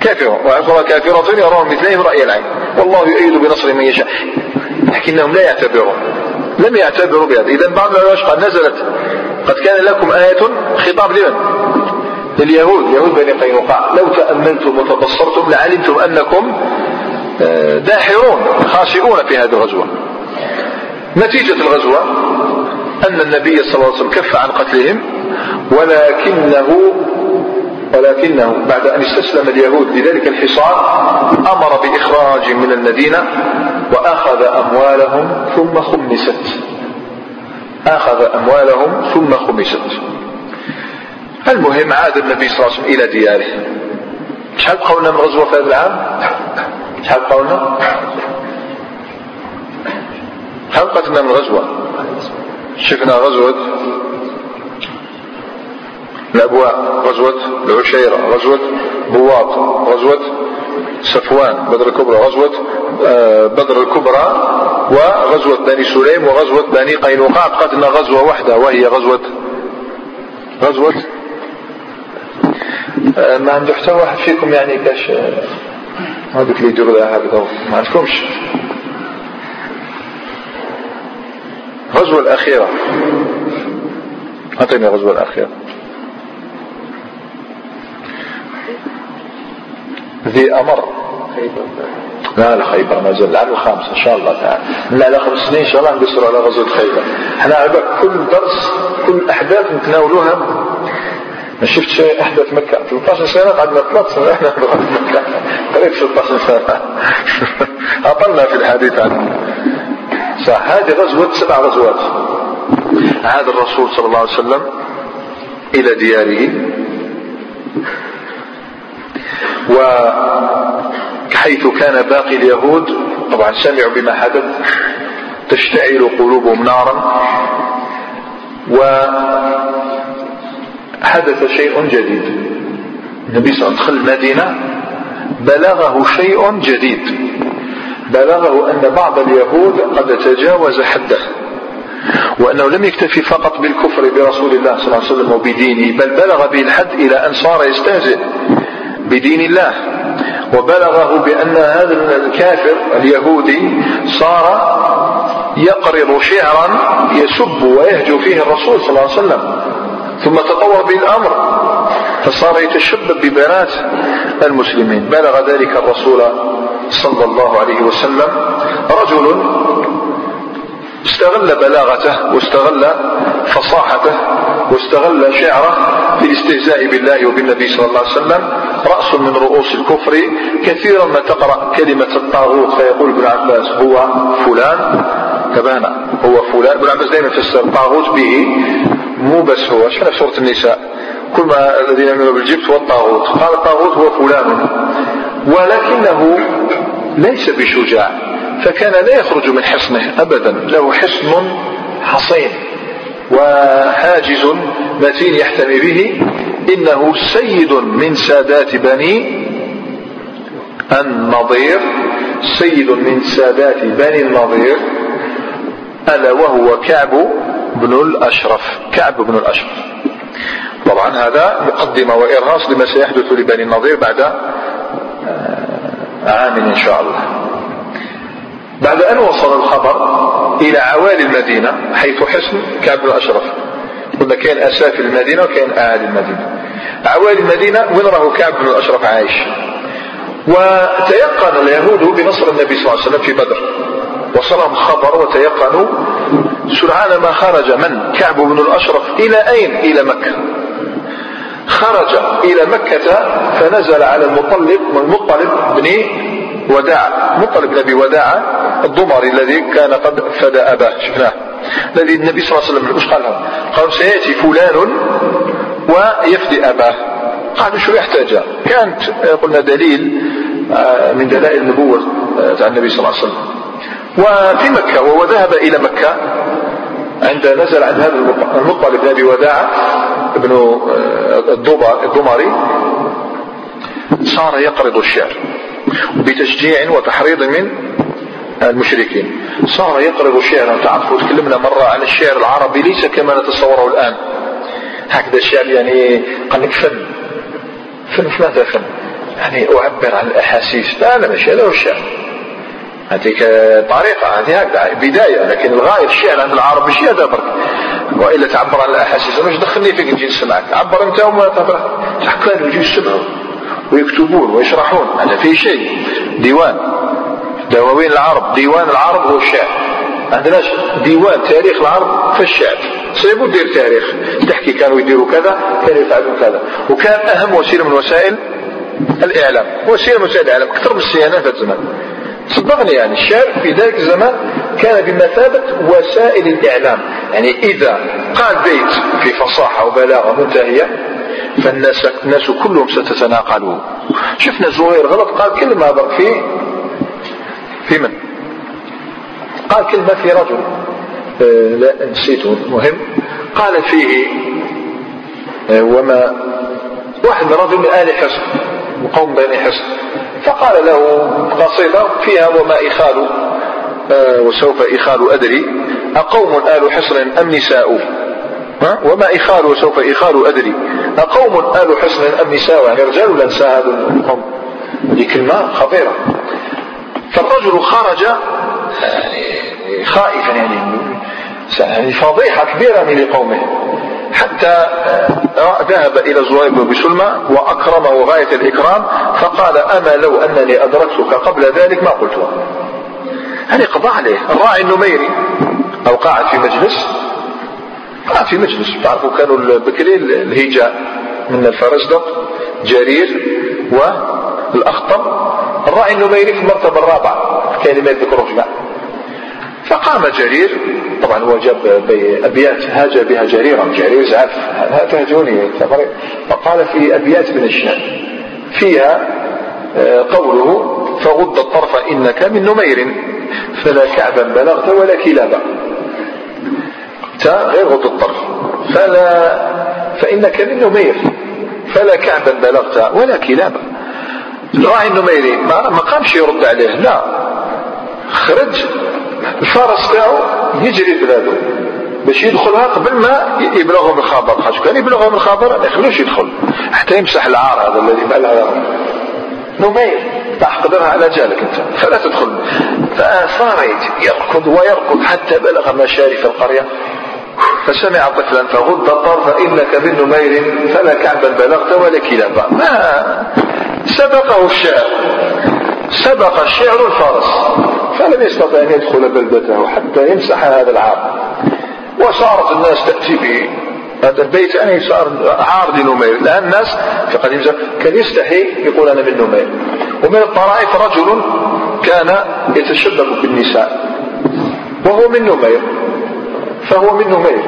كافرة وأخرى كافرة يرون مثلهم رأي العين. والله يؤيد بنصر من يشاء لكنهم لا يعتبرون. لم يعتبروا بهذا. إذا بعض العلماء قال نزلت قد كان لكم آية خطاب لمن؟ لليهود. يهود بني قينقاع. لو تأملتم وتبصرتم لعلمتم أنكم آه، داحرون خاسئون في هذه الغزوة. نتيجة الغزوة أن النبي صلى الله عليه وسلم كف عن قتلهم ولكنه ولكنه بعد أن استسلم اليهود لذلك الحصار أمر بإخراج من المدينة وأخذ أموالهم ثم خمست أخذ أموالهم ثم خمست المهم عاد النبي صلى الله عليه وسلم إلى دياره شحال بقوا لنا من غزوة في هذا العام؟ شحال بقوا لنا؟ شحال بقت لنا من غزوة؟ شفنا غزوة الأبواء غزوة العشيرة غزوة بواط غزوة صفوان بدر الكبرى غزوة آه، بدر الكبرى وغزوة بني سليم وغزوة بني قينقاع بقت لنا غزوة واحدة وهي غزوة غزوة آه، ما عنده حتى واحد فيكم يعني كاش هذوك اللي يديروا لها هكذا ما عندكمش؟ الغزوة الأخيرة. أعطيني الغزوة الأخيرة. ذي أمر. لا لا خيبر ما زال العام الخامس إن شاء الله تعالى. لا على خمس سنين إن شاء الله نقصر على غزوة خيبر. إحنا عبا كل درس كل أحداث نتناولوها. ما شفتش أحداث مكة. 13 سنة قعدنا 13 سنه إحنا في مكة. قريب 16 سنة. أطلنا في الحديث عنه. صح هذه غزوة سبع غزوات. عاد الرسول صلى الله عليه وسلم إلى دياره. وحيث كان باقي اليهود طبعا سمعوا بما حدث تشتعل قلوبهم نارا. وحدث شيء جديد. النبي صلى الله عليه وسلم دخل المدينة بلغه شيء جديد. بلغه أن بعض اليهود قد تجاوز حده وأنه لم يكتفي فقط بالكفر برسول الله صلى الله عليه وسلم وبدينه بل بلغ به الحد إلى أن صار يستهزئ. بدين الله. وبلغه بأن هذا الكافر اليهودي صار يقرض شعرا يسب ويهجو فيه الرسول صلى الله عليه وسلم. ثم تطور به الأمر فصار يتشبب ببنات المسلمين. بلغ ذلك الرسول صلى الله عليه وسلم رجل استغل بلاغته واستغل فصاحته واستغل شعره في الاستهزاء بالله وبالنبي صلى الله عليه وسلم. رأس من رؤوس الكفر. كثيرا ما تقرأ كلمة الطاغوت فيقول ابن عباس هو فلان. تبانا هو فلان. ابن عباس دائما يفسر الطاغوت به. مو بس هو في سورة النساء؟ كل ما الذين يؤمنون بالجبت هو الطاغوت. قال الطاغوت هو فلان. ولكنه ليس بشجاع. فكان لا يخرج من حصنه أبدا له حصن حصين وحاجز متين يحتمي به إنه سيد من سادات بني النضير سيد من سادات بني النضير ألا وهو كعب بن الأشرف كعب بن الأشرف. طبعا هذا مقدمة وإرهاص لما سيحدث لبني النضير بعد عام إن شاء الله. بعد أن وصل الخبر إلى عوالي المدينة حيث حصن كعب بن أشرف. قلنا كان أسافل المدينة وكان أعالي المدينة. عوالي المدينة وين راهو كعب بن الأشرف عايش؟ وتيقن اليهود بنصر النبي صلى الله عليه وسلم في بدر. وصلهم خبر وتيقنوا سرعان ما خرج من كعب بن الأشرف إلى أين؟ إلى مكة. خرج إلى مكة فنزل على المطلب المطلب بن وداع مطلب بن أبي وداع الضمري الذي كان قد فدى أباه. شفناه. الذي النبي صلى الله عليه وسلم إيش قال لهم؟ قالوا سيأتي فلان ويفدي أباه. قالوا شو يحتاج؟ كانت قلنا دليل آه، من دلائل النبوة آه، عن النبي صلى الله عليه وسلم. وفي مكة وهو ذهب إلى مكة عند نزل عند هذا المطلب بن أبي وداع آه، الضمري صار يقرض الشعر. بتشجيع وتحريض من المشركين. صار يقرض شعرا تعرفوا تكلمنا مرة عن الشعر العربي ليس كما نتصوره الآن. هكذا الشعر يعني قال لك فن. فن في ماذا فن؟ يعني أعبر عن الأحاسيس. لا لا مش هذا هو الشعر. هذيك طريقة هذه هكذا بداية. لكن الغاية الشعر عند العرب مش هذا برك وإلا تعبر عن الأحاسيس. مش دخلني فيك نجي نسمعك. عبر أنت وما تعبر كانوا يجوا يسمعوا ويكتبون ويشرحون هذا في شيء. ديوان. دواوين العرب. ديوان العرب هو الشعر. عندناش ديوان تاريخ العرب في الشعر. صيبوا دير تاريخ. تحكي كانوا يديروا كذا كانوا يفعلون كذا. وكان أهم وسيلة من وسائل الإعلام. وسيلة من وسائل الإعلام. أكثر من السيانه في الزمان. صدقني يعني الشعر في ذلك الزمان كان بمثابة وسائل الإعلام. يعني إذا قال بيت في فصاحة وبلاغة منتهية فالناس الناس كلهم ستتناقله شفنا زهير غلط قال كلمة في في من؟ قال كلمة في رجل. آه، لا نسيته مهم. قال فيه آه، وما واحد رجل من آل حصن وقوم بني حصن. فقال له قصيدة فيها وما إخال آه، وسوف إخال أدري أقوم آل حصن أم نساء وما إخال وسوف إخال أدري. أقوم آل حصن أم نساء يعني رجال ولا نساء هذا كلمة خطيرة. فالرجل خرج يعني خائفا يعني يعني فضيحة كبيرة من قومه. حتى ذهب إلى زهير بن سلمى وأكرمه غاية الإكرام فقال أما لو أنني أدركتك قبل ذلك ما قلتها. يعني قضى عليه. الراعي النميري أو قاعد في مجلس قاعد في مجلس. تعرفوا كانوا البكري الهجاء من الفرزدق جرير والأخطر الراعي النميري في المرتبة الرابعة كان ما يذكروا جماعة. فقام جرير طبعا هو جاب أبيات هاج بها جريرا جرير زعف تهجوني فقال في أبيات من الشام فيها آه، قوله فغض الطرف إنك من نمير فلا كعبا بلغت ولا كلابا. غير غض الطرف. فلا فإنك من نمير. فلا كعبا بلغت ولا كلابا. الراعي النميري ما قامش يرد عليه. لا. خرج. الفارس تاعو يجري بلاده باش يدخلها قبل ما يبلغهم الخبر خاطر كان يبلغهم الخبر ما يخلوش يدخل. حتى يمسح العار هذا الذي بلغ. نمير تحقدرها على جالك أنت. فلا تدخل. فصار يركض ويركض حتى بلغ مشارف القرية. فسمع طفلا فغض الطرف انك من نمير فلا كعبا بلغت ولا كلابا ما سبقه الشعر. سبق الشعر الفرس. فلم يستطع أن يدخل بلدته حتى يمسح هذا العار. وصارت الناس تأتي به هذا البيت. يعني صار عار لنمير. الآن الناس في قديم كان يستحي يقول أنا من نمير. ومن الطرائف رجل كان يتشبك بالنساء. وهو من نمير. فهو من نمير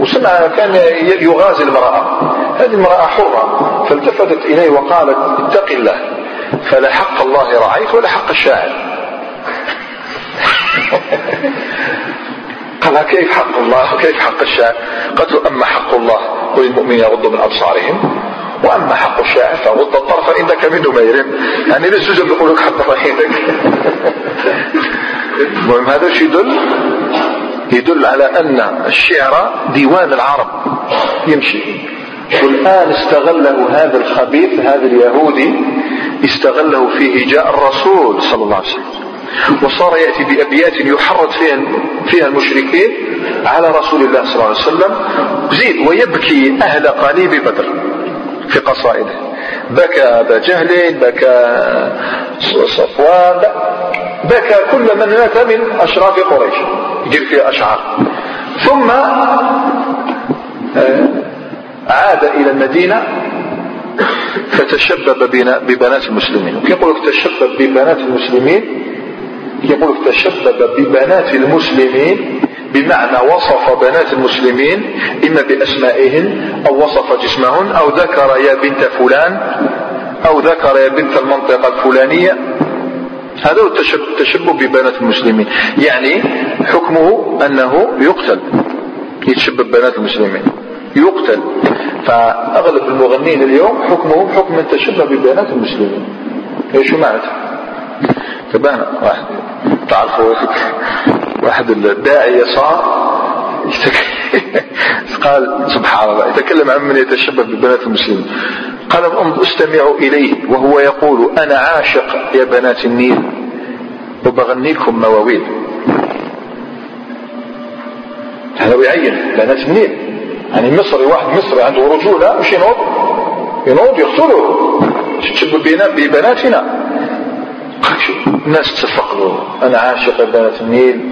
وسمع كان يغازي المرأة. هذه المرأة حرة. فالتفتت إليه وقالت اتق الله. فلحق الله رعيت ولحق الشاعر. قال كيف حق الله وكيف حق الشاعر؟ قالت أما حق الله وللمؤمنين يغضوا من أبصارهم وأما حق الشاعر فغض الطرف انك من نمير يعني ليش جنب يقول لك حط المهم هذا الشيء يدل يدل على أن الشعر ديوان العرب. يمشي. والآن استغله هذا الخبيث هذا اليهودي استغله في هجاء الرسول صلى الله عليه وسلم. وصار يأتي بأبيات يحرض فيها, فيها المشركين على رسول الله صلى الله عليه وسلم. زيد ويبكي أهل قليب بدر في قصائده. بكى أبا جهل بكى صفوان بكى كل من مات من أشراف قريش. يجيب فيه أشعار. ثم آه، عاد إلى المدينة فتشبب ببنات المسلمين. يقول تشبب ببنات المسلمين يقول تشبب ببنات المسلمين بمعنى وصف بنات المسلمين إما بأسمائهن أو وصف جسمهن أو ذكر يا بنت فلان أو ذكر يا بنت المنطقة الفلانية هذا هو التشبه ببنات المسلمين. يعني حكمه أنه يقتل. يتشبب بنات المسلمين. يقتل. فأغلب المغنين اليوم حكمهم حكم من ببنات المسلمين. إيش معناته تبان واحد. تعرفوا واحد الداعية صار قال سبحان الله يتكلم عن من يتشبه ببنات المسلمين. قال استمعوا إليه وهو يقول أنا عاشق يا بنات النيل وبغنيكم مواويل. هذا يعين بنات النيل. يعني مصري واحد مصري عنده رجولة مش ينوض؟ ينوض يقتله تشبه ببناتنا. الناس تصفق له أنا عاشق بنات النيل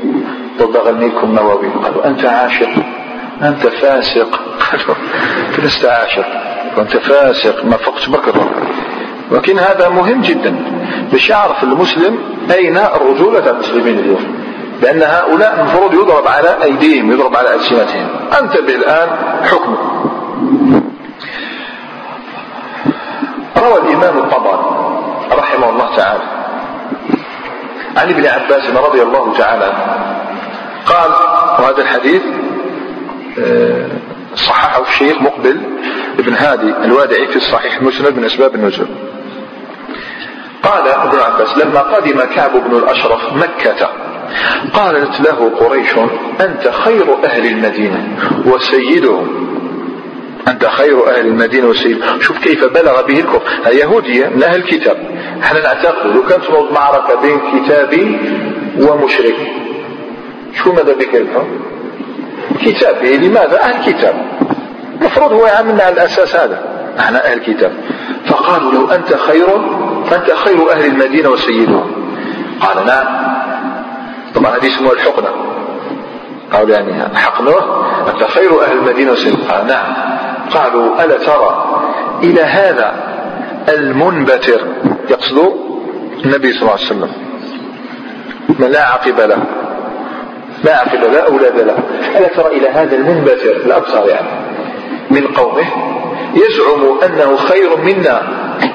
وبغنيكم مواويل. قالوا أنت عاشق أنت فاسق. قالوا لست عاشر وأنت فاسق ما فقت بكر. ولكن هذا مهم جدا. باش يعرف المسلم أين الرجولة المسلمين اليوم. لأن هؤلاء المفروض يضرب على أيديهم يضرب على ألسنتهم. انتبه الآن حكمه روى الإمام الطبري رحمه الله تعالى عن ابن عباس رضي الله تعالى قال وهذا الحديث آه، صححه الشيخ مقبل ابن هادي الوادعي في الصحيح المسند من أسباب النزول. قال ابن عباس لما قدم كعب بن الأشرف مكة قالت له قريش أنت خير أهل المدينة وسيدهم. أنت خير أهل المدينة وسيد. شوف كيف بلغ به الكفر. يهودية من أهل الكتاب. إحنا نعتقد لو كانت معركة بين كتابي ومشرك. شو ماذا بك الحكم كتابي لماذا؟ أهل كتاب المفروض هو يعاملنا على الأساس هذا. إحنا أهل كتاب فقالوا لو أنت خير فأنت خير أهل المدينة وسيدهم. قال نعم. طبعا هذه اسمها الحقنة. قالوا يعني حقنه أنت خير أهل المدينة وسيدهم. قال نعم. قالوا ألا ترى إلى هذا المنبتر يقصد النبي صلى الله عليه وسلم. من لا عقب له. لا عقب لا أولاد له. ألا ترى إلى هذا المنبتر الأبصر يعني. من قومه يزعم أنه خير منا.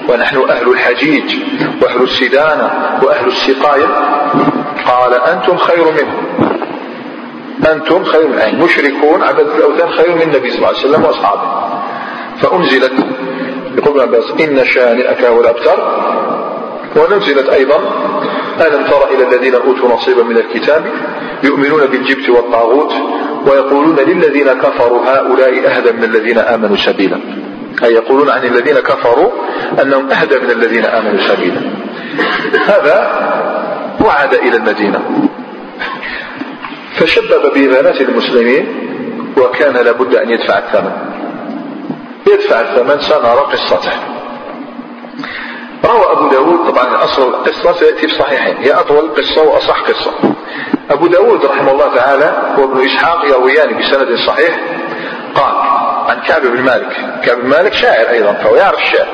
ونحن أهل الحجيج وأهل السدانة وأهل السقاية. قال أنتم خير منه. أنتم خير من أي مشركون عبد الأوثان خير من النبي صلى الله عليه وسلم وأصحابه. فأنزلت يقول ابن عباس إن شانئك هو الأبتر. ونزلت أيضا ألم تر إلى الذين أوتوا نصيبا من الكتاب يؤمنون بالجبت والطاغوت ويقولون للذين كفروا هؤلاء أهدى من الذين آمنوا سبيلا؟ أي يقولون عن الذين كفروا أنهم أهدى من الذين آمنوا سبيلا. هذا وعاد إلى المدينة. فشبب ببنات المسلمين وكان لابد أن يدفع الثمن. يدفع الثمن سنرى قصته. روى أبو داود طبعا أصل القصة سيأتي في صحيحين. هي أطول قصة وأصح قصة. أبو داود رحمه الله تعالى وابن إسحاق يرويان بسند صحيح قال عن كعب بن مالك. كعب بن مالك شاعر أيضا فهو يعرف الشعر.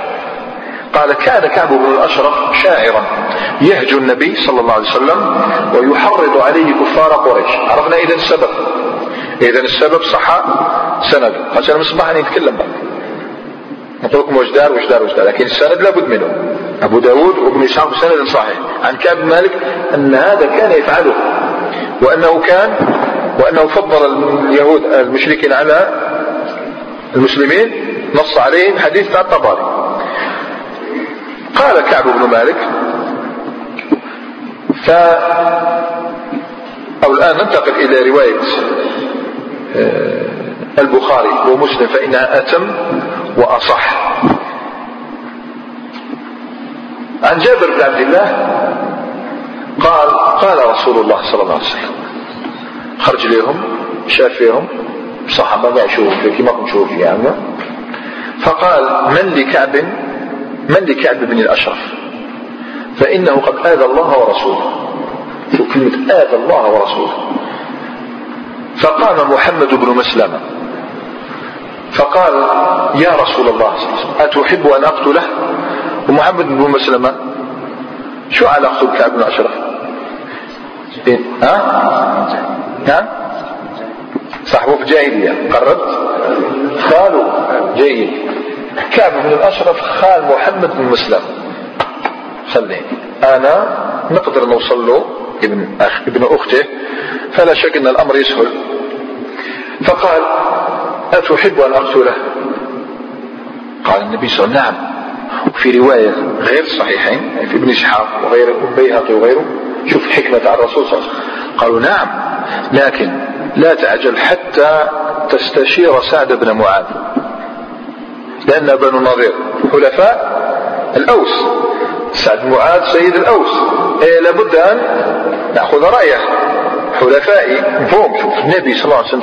قال كان كعب بن الأشرف شاعرا يهجو النبي صلى الله عليه وسلم ويحرض عليه كفار قريش. عرفنا إذا السبب. إذا السبب صح سند. عشان مصباح نتكلم بقى. نقول لكم وجدار وجدار وجدار لكن السند لابد منه. أبو داود وابن إسحاق سند صحيح عن كعب بن مالك أن هذا كان يفعله وأنه كان وأنه فضل اليهود المشركين على المسلمين نص عليهم حديث الطبري. قال كعب بن مالك ف أو الآن ننتقل إلى رواية آه، البخاري ومسلم فإنها أتم وأصح. عن جابر بن عبد الله قال قال رسول الله صلى الله عليه وسلم خرج لهم شاف فيهم صحابة ما يشوفوا كما كنت تشوفوا يعني. فقال من لكعب من لكعب بن الأشرف؟ فإنه قد آذى الله ورسوله. شو كلمة آذى الله ورسوله. فقام محمد بن مسلمة. فقال يا رسول الله أتحب أن أقتله؟ ومحمد بن مسلمة. شو علاقته بكعب بن أشرف إيه؟ ها؟ نعم صاحبه في جاهلية قربت خاله جيد كعب بن الأشرف خال محمد بن مسلم. خليه. أنا نقدر نوصل له ابن أخ ابن أخته فلا شك أن الأمر يسهل. فقال أتحب أن أقتله؟ قال النبي صلى الله عليه وسلم نعم. وفي رواية غير صحيحين في ابن إسحاق وغير بيهقي وغيره شوف حكمة الرسول صلى الله عليه وسلم. قالوا نعم لكن لا تعجل حتى تستشير سعد بن معاذ لأن بنو النضير حلفاء الأوس. سعد معاذ سيد الأوس. إيه لابد أن نأخذ رأيه. حلفائي مفهوم شوف النبي صلى الله عليه وسلم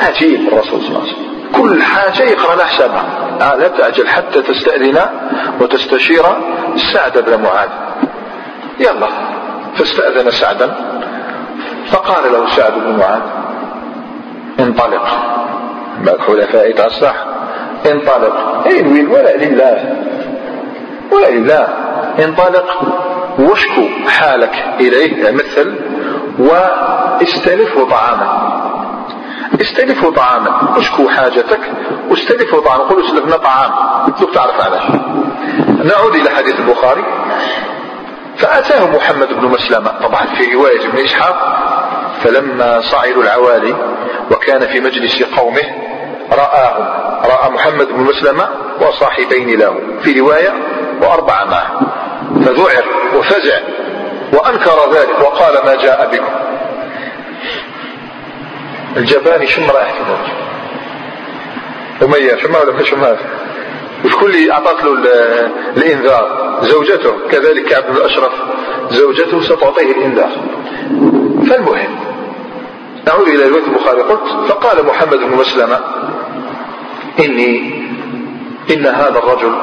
عجيب الرسول صلى الله عليه وسلم. كل حاجة يقرأ لها حسابها. آه لا تعجل حتى تستأذن وتستشير سعد بن معاذ. يلا فاستأذن سعدا. فقال له سعد بن معاذ انطلق. حلفاء تاع الصح انطلق. اي وين ولا لله. ولا لله. انطلق. واشكو حالك إليه مثل واستلفه طعاما. استلفه طعاما. اشكو حاجتك واستلفه طعاما. قل اسلفنا طعام دوك تعرف علاش نعود إلى حديث البخاري. فأتاه محمد بن مسلمة. طبعا في رواية ابن إسحاق فلما صعدوا العوالي وكان في مجلس قومه رآهم رأى محمد بن مسلمة وصاحبين له. في رواية وأربعة معه. فذعر وفزع وأنكر ذلك وقال ما جاء بكم. الجباني شم رايح كذا أمية شمها ولا ما شمها وشكون اللي أعطت له الإنذار؟ زوجته كذلك كعب بن الأشرف زوجته ستعطيه الإنذار. فالمهم نعود إلى رواية البخاري. قلت فقال محمد بن مسلمة إني إن هذا الرجل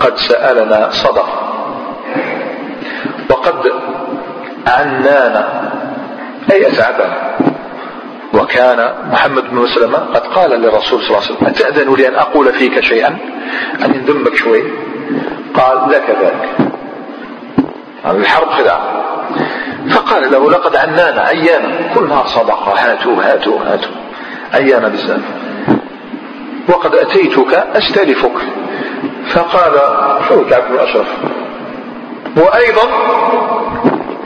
قد سألنا صدق وقد عنانا أي أتعبنا وكان محمد بن مسلمة قد قال للرسول صلى الله عليه وسلم أتأذن لي أن أقول فيك شيئا؟ أن ينذمك شوي. قال لك ذلك. الحرب خداع. فقال له لقد عنانا عيانا كل صدقة هاتوا هاتوا هاتوا. عيانا بزاف وقد أتيتك أستلفك. فقال شو كعب بن أشرف وأيضا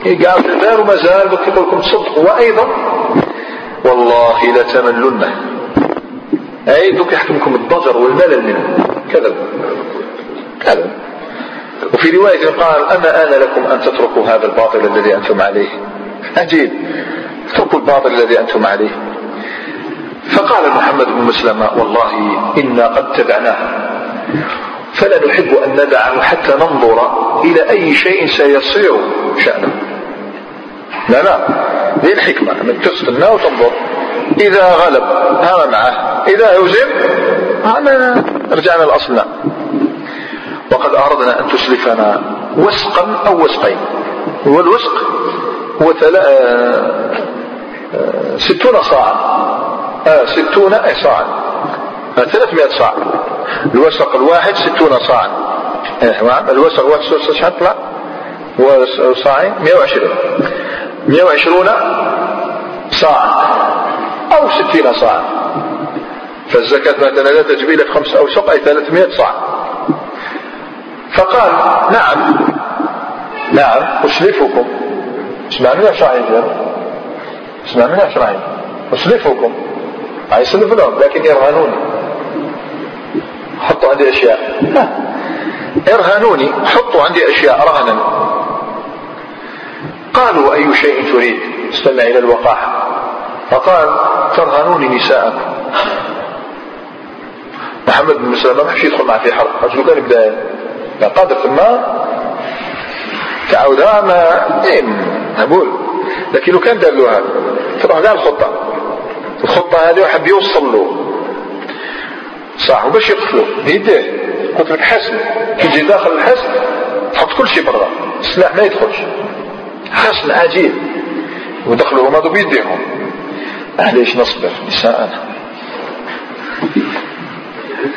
قال في الدار ما زال بكتب لكم صدق. وأيضا والله لتملن أي دوك يحكمكم الضجر والملل منه. كذب. كذب. وفي رواية قال أما آن لكم أن تتركوا هذا الباطل الذي أنتم عليه؟ عجيب اتركوا الباطل الذي أنتم عليه. فقال محمد بن مسلمة والله إنا قد تبعناه. فلا نحب أن ندعه حتى ننظر إلى أي شيء سيصير شأنه. لا لا. هي الحكمة أنك تستنى وتنظر. إذا غلب هذا معه. إذا هزم هذا رجعنا لأصلنا. وقد أردنا أن تسلفنا وسقا أو وسقين. والوسق هو ثلا... آه... آه... ستون صاعا. آه ستون صاعا. آه ثلاثمائة صاع الوسق الواحد ستون صاعا. إيه الوسق الواحد شحال طلع وصاعين 120 120 صاعا أو 60 صاعا فالزكاة مثلا لا تجب إلى خمسة أوسق أي 300 صاع فقال نعم نعم أسلفكم. اسمع من شرعين اسمع من شرعين أسلفكم. يسلف لهم لكن يرهنوني حطوا عندي أشياء. لا. حطوا عندي أشياء رهنا. قالوا أي شيء تريد؟ استمع إلى الوقاحة. فقال ترهنوني نساءكم. محمد بن مسلمة ما يدخل معه في حرب. رجل كان يبدا قادر ثم تعود. ما إيه نقول. لكن لو كان دار له هذا تروح كاع الخطة. الخطة هذه وحب يوصل له. صح وباش يقتلوا بيديه قلت لك حسن كي تجي داخل الحسن تحط كل شيء برا. السلاح ما يدخلش. حسن عجيب ودخلوا هما بيديهم. ليش نصبر نساءنا.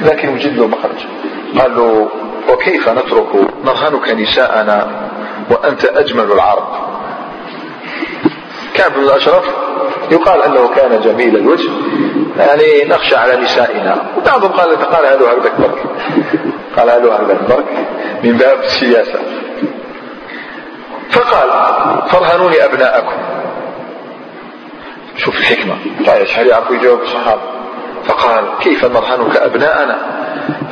لكن وجد له مخرج. قال له وكيف نترك نرهنك نساءنا وأنت أجمل العرب؟ كعب بن الأشرف يقال أنه كان جميل الوجه. يعني نخشى على نسائنا. وبعضهم قال قال هذا هكذا برك قال هذا هكذا برك من باب السياسة. فقال فرهنوني أبناءكم. شوف الحكمة. طيب هل يعرفوا يجاوب الصحابة. فقال كيف نرهنك أبناءنا؟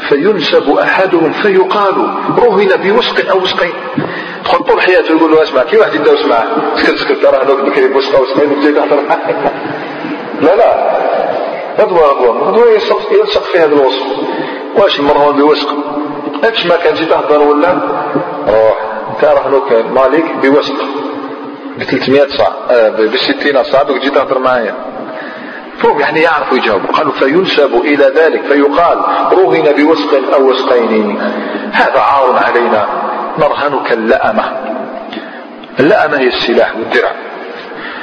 فينسب أحدهم فيقال رهن بوسق أو وسقين. تدخل طول حياته يقول له أسمع كي واحد يدوس معاه سكت سكت رهنوك بكري بوسق أو وسقين تحضر. لا لا. غدوة غدوة غدوة يلصق في هذا الوصف. واش المرهون بوسق. اكش ما كان جي تهضر ولا؟ روح. انت رهنوك مالك بوسق ب 300 صاع آه ب 60 صاع دوك جي تهضر معايا فهم يعني يعرفوا يجاوبوا. قالوا فينسب إلى ذلك. فيقال رهن بوسق أو وسقين هذا عار علينا. نرهنك اللأمة. اللأمة هي السلاح والدرع.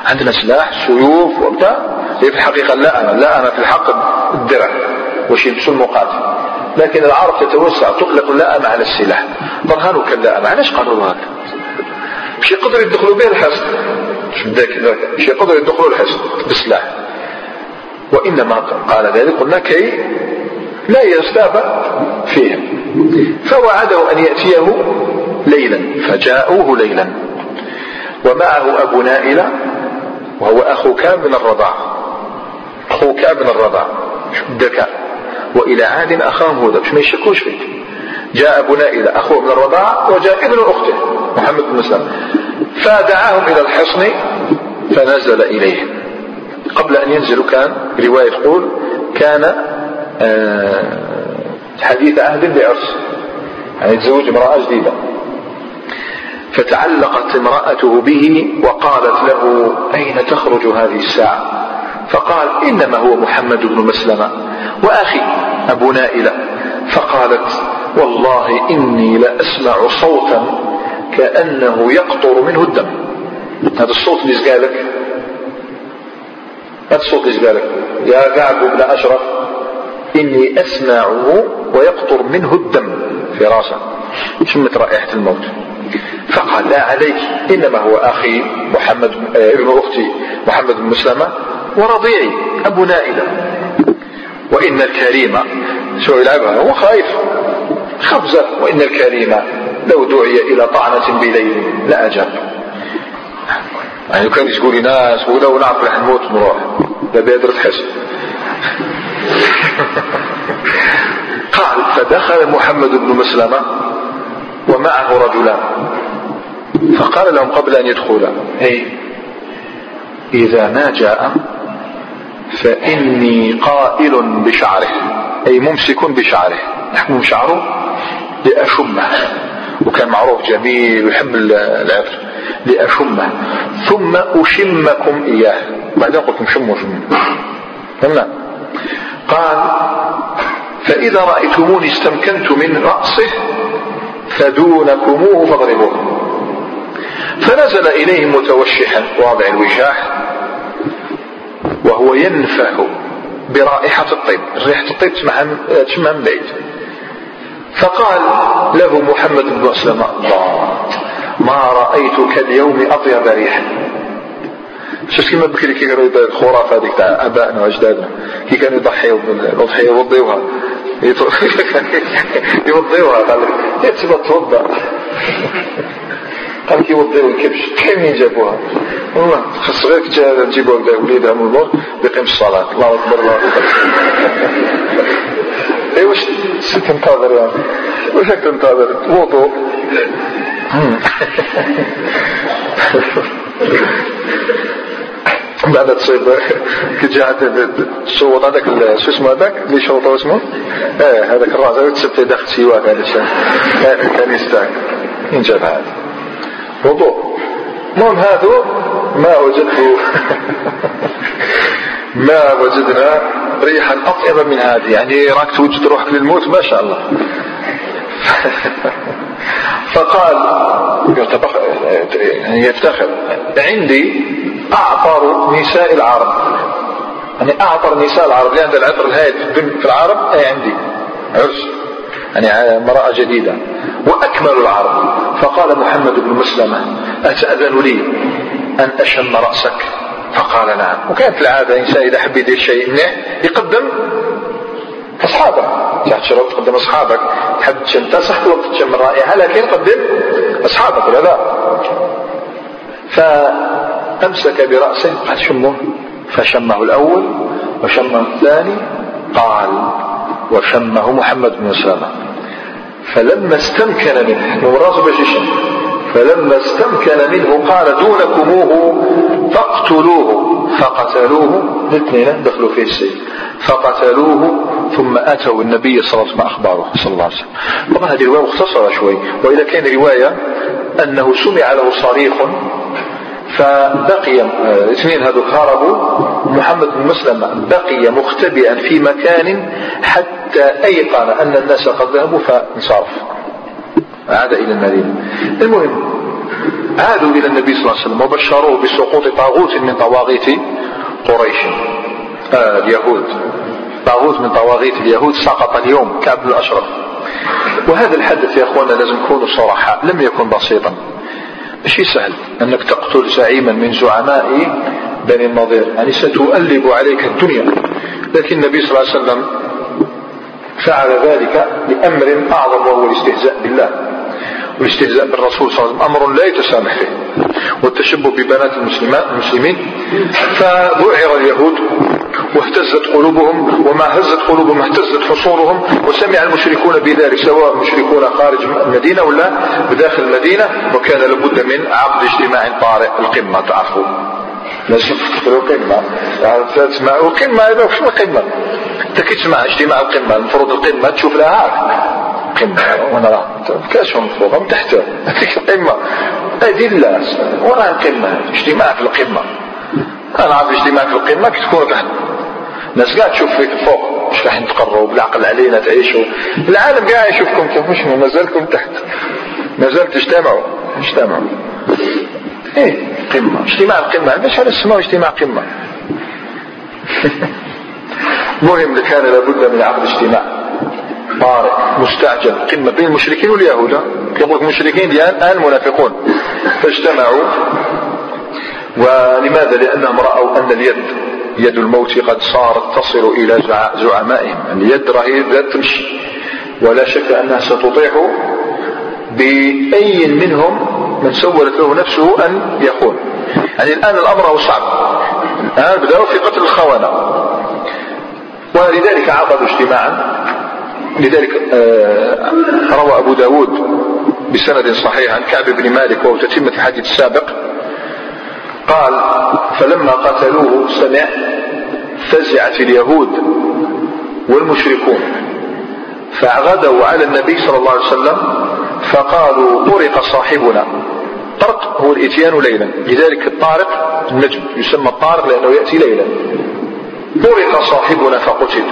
عندنا سلاح سيوف وبتاع هي في الحقيقة لا أنا في الحق الدرع. واش يلبسوا المقاتل؟ لكن العرب تتوسع تطلق اللائم على السلاح. برهانك اللائم علاش قالوا هكا مش يقدروا يدخلوا به الحصن. مش يقدروا يدخلوا الحصن بالسلاح. وإنما قال ذلك قلنا كي لا يستاب فيهم. فوعده أن يأتيه ليلا. فجاءوه ليلا. ومعه أبو نائلة وهو أخو كان من الرضاع. أخو كان من الرضاع الذكاء وإلى عاد أخاهم هودا باش ما يشكوش فيك جاء أبو نائلة أخوه من الرضاعة وجاء ابن أخته محمد بن مسلم فدعاهم إلى الحصن فنزل إليهم قبل أن ينزلوا كان رواية تقول كان آه، حديث عهد بعرس. يعني تزوج امرأة جديدة. فتعلقت امرأته به وقالت له أين تخرج هذه الساعة؟ فقال إنما هو محمد بن مسلمة. وأخي أبو نائلة. فقالت والله إني لأسمع صوتا كأنه يقطر منه الدم. هذا الصوت اللي زقالك هذا الصوت اللي زقالك يا كعب بن أشرف إني أسمعه ويقطر منه الدم في راسه. شمت رائحة الموت؟ فقال لا عليك إنما هو أخي محمد آه، ابن أختي محمد بن مسلمة. ورضيعي أبو نائلة. وإن الكريم شو يلعبها هو خايف. خبزة وإن الكريم لو دعي إلى طعنة بليل لأجاب يعني كان يقول ناس ولو نعرف رح نموت نروح لا بيدر تحس قال فدخل محمد بن مسلمة ومعه رجلان. فقال لهم قبل أن يدخلا أي إذا ما جاء فإني قائل بشعره. أي ممسك بشعره. نحكم شعره لأشمه. وكان معروف جميل ويحب العطر. لأشمه. ثم أشمكم إياه. بعدين قلت لكم شموا شموا فهمنا؟ قال فإذا رأيتموني استمكنت من رأسه فدونكموه فاضربوه. فنزل إليهم متوشحا واضع الوجاح. وهو ينفح برائحة الطيب ريحة الطيب تسمعها من بعيد. فقال له محمد بن مسلم الله ما رأيتك اليوم أطيب ريحا شفت كيما بكري كي كانوا الخرافة هذيك تاع آبائنا وأجدادنا. كي كانوا يضحيوا بالاضحيه يوضيوها. يوضيوها قال لك توضا قال كي يوضيو الكبش كاين منين جابوها والله خاص غير تجيبوا هكذا وليدها من الموت بيقيم الصلاة الله أكبر الله أكبر اي واش تنتظر يعني واش تنتظر وضوء بعد تصيب كي تجي تصوت هذاك شو اسمه هذاك اللي شوطه اسمه؟ إيه هذاك الراس تسبت داخل سواك هذا الشيء كان تاعك من جاب هذا وضوء المهم هذا ما وجدت ما وجدنا ريحا أطيب من هذه. يعني راك توجد روحك للموت ما شاء الله. فقال يعني يفتخر. عندي أعطر نساء العرب. يعني أعطر نساء العرب. لأن العطر الهائل في العرب أي عندي. عرس. يعني امرأة جديدة. وأكمل العرب فقال محمد بن مسلمة أتأذن لي أن أشم رأسك؟ فقال نعم. وكانت العادة إنسان إذا حب يدير شيء منيح يقدم أصحابه تشرب تقدم أصحابك. تحب تشم صح تشم الرائحة لكن قدم أصحابك. ولا لا. فأمسك برأسه قال شمه. فشمه الأول وشمه الثاني. قال وشمه محمد بن سلمة فلما استمكن منه باش يشم فلما استمكن منه قال دونكموه فاقتلوه. فقتلوه الاثنين دخلوا فيه السيف فقتلوه ثم أتوا النبي صلى الله عليه وسلم أخباره صلى الله عليه وسلم. طبعا هذه رواية مختصرة شوي. وإذا كان رواية أنه سمع له صريخ فبقي اثنين هذوك هربوا محمد بن مسلم بقي مختبئا في مكان حتى أيقن أن الناس قد ذهبوا فانصرف. عاد إلى المدينة. المهم عادوا إلى النبي صلى الله عليه وسلم وبشروه بسقوط طاغوت من طواغيت قريش. آه اليهود. طاغوت من طواغيت اليهود سقط اليوم كعب بن الأشرف. وهذا الحدث يا أخوانا لازم نكونوا صراحة لم يكن بسيطا. ماشي سهل أنك تقتل زعيما من زعماء بني النضير يعني ستؤلب عليك الدنيا. لكن النبي صلى الله عليه وسلم فعل ذلك لأمر أعظم وهو الاستهزاء بالله. والاستهزاء بالرسول صلى الله عليه وسلم أمر لا يتسامح فيه. والتشبه ببنات المسلمين فبعر اليهود واهتزت قلوبهم وما هزت قلوبهم اهتزت حصونهم وسمع المشركون بذلك سواء مشركون خارج المدينة ولا بداخل المدينة وكان لابد من عقد اجتماع طارئ القمة تعرفوا. لازم تدخلوا القمة تسمع القمة هذا وش القمة؟ أنت كي تسمع اجتماع القمة؟ المفروض القمة تشوف لها هاك قمة وأنا راه كاش المفروض من تحت. هذيك القمة هذه لا. القمة اجتماع في القمة؟ أنا عارف اجتماع في القمة كي تكون تحت الناس قاعد تشوف فيك فوق مش راح تقروا بالعقل علينا تعيشوا. العالم قاعد يشوفكم كيف مش مازالكم تحت. مازال تجتمعوا. اجتمعوا إيه. قمة. اجتماع القمة. ليش هذا اسمه اجتماع قمة. مهم كان لابد من عقد اجتماع. طارئ مستعجل. قمة بين المشركين واليهود. يقول المشركين الآن المنافقون. فاجتمعوا. ولماذا؟ لأنهم رأوا أن اليد يد الموت قد صارت تصل إلى زعمائهم. اليد راهي لا تمشي. ولا شك أنها ستطيح بأي منهم من سولت له نفسه أن يخون يعني الآن الأمر هو صعب. الآن بدأوا في قتل الخونة. ولذلك عقدوا اجتماعا. لذلك آه، روى أبو داود بسند صحيح عن كعب بن مالك وهو تتمة الحديث السابق. قال فلما قتلوه سمع فزعت اليهود والمشركون. فغدوا على النبي صلى الله عليه وسلم فقالوا طرق صاحبنا. طرق هو الإتيان ليلا. لذلك الطارق النجم يسمى الطارق لأنه يأتي ليلا. طرق صاحبنا فقتل.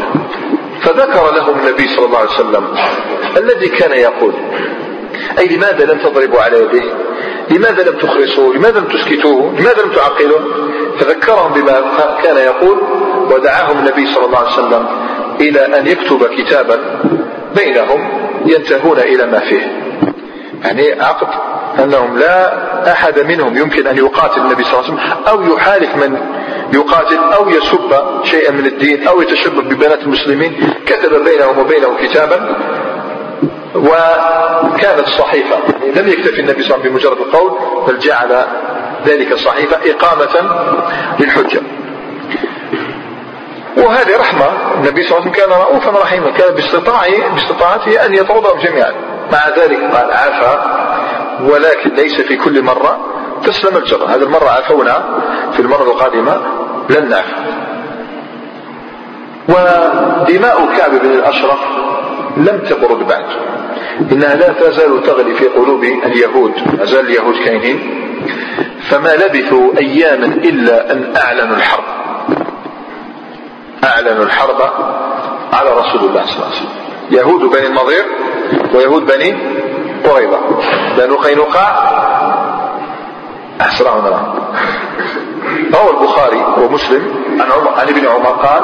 فذكر لهم النبي صلى الله عليه وسلم الذي كان يقول أي لماذا لم تضربوا على يديه لماذا لم تخرسوه لماذا لم تسكتوه؟ لماذا لم تعقلوه فذكرهم بما كان يقول ودعاهم النبي صلى الله عليه وسلم إلى أن يكتب كتابا بينهم ينتهون إلى ما فيه. يعني عقد أنهم لا أحد منهم يمكن أن يقاتل النبي صلى الله عليه وسلم أو يحالف من يقاتل أو يسب شيئا من الدين أو يتشبه ببنات المسلمين كتب بينهم وبينه كتابا وكانت صحيفة. لم يكتفي النبي صلى الله عليه وسلم بمجرد القول بل جعل ذلك الصحيفة إقامة للحجة. وهذه رحمة النبي صلى الله عليه وسلم كان رؤوفا رحيما كان باستطاعته أن يطردهم جميعا. مع ذلك قال عفا ولكن ليس في كل مرة تسلم الجرة هذه المرة عفونا في المرة القادمة لن نعفو. ودماء كعب بن الأشرف لم تبرد بعد. إنها لا تزال تغلي في قلوب اليهود ما زال اليهود كاينين فما لبثوا أياما إلا أن أعلنوا الحرب. أعلنوا الحرب على رسول الله صلى الله عليه وسلم. يهود بني النضير ويهود بني قريظة بنو قينقاع أحسرهم روى البخاري ومسلم عن, عن ابن عمر قال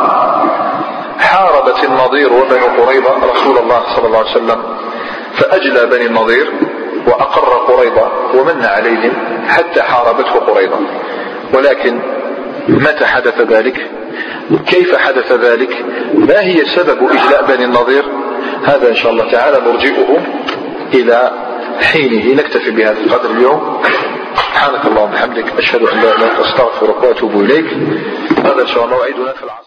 حاربت النضير وبنو قريظة رسول الله صلى الله عليه وسلم فأجلى بني النضير وأقر قريظة ومن عليهم حتى حاربته قريظة. ولكن متى حدث ذلك؟ كيف حدث ذلك؟ ما هي سبب إجلاء بني النضير هذا إن شاء الله تعالى نرجئه إلى حينه نكتفي بهذا القدر اليوم. سبحانك اللهم وبحمدك أشهد أن لا إله إلا أنت أستغفرك وأتوب إليك. هذا إن شاء الله موعدنا في العصر.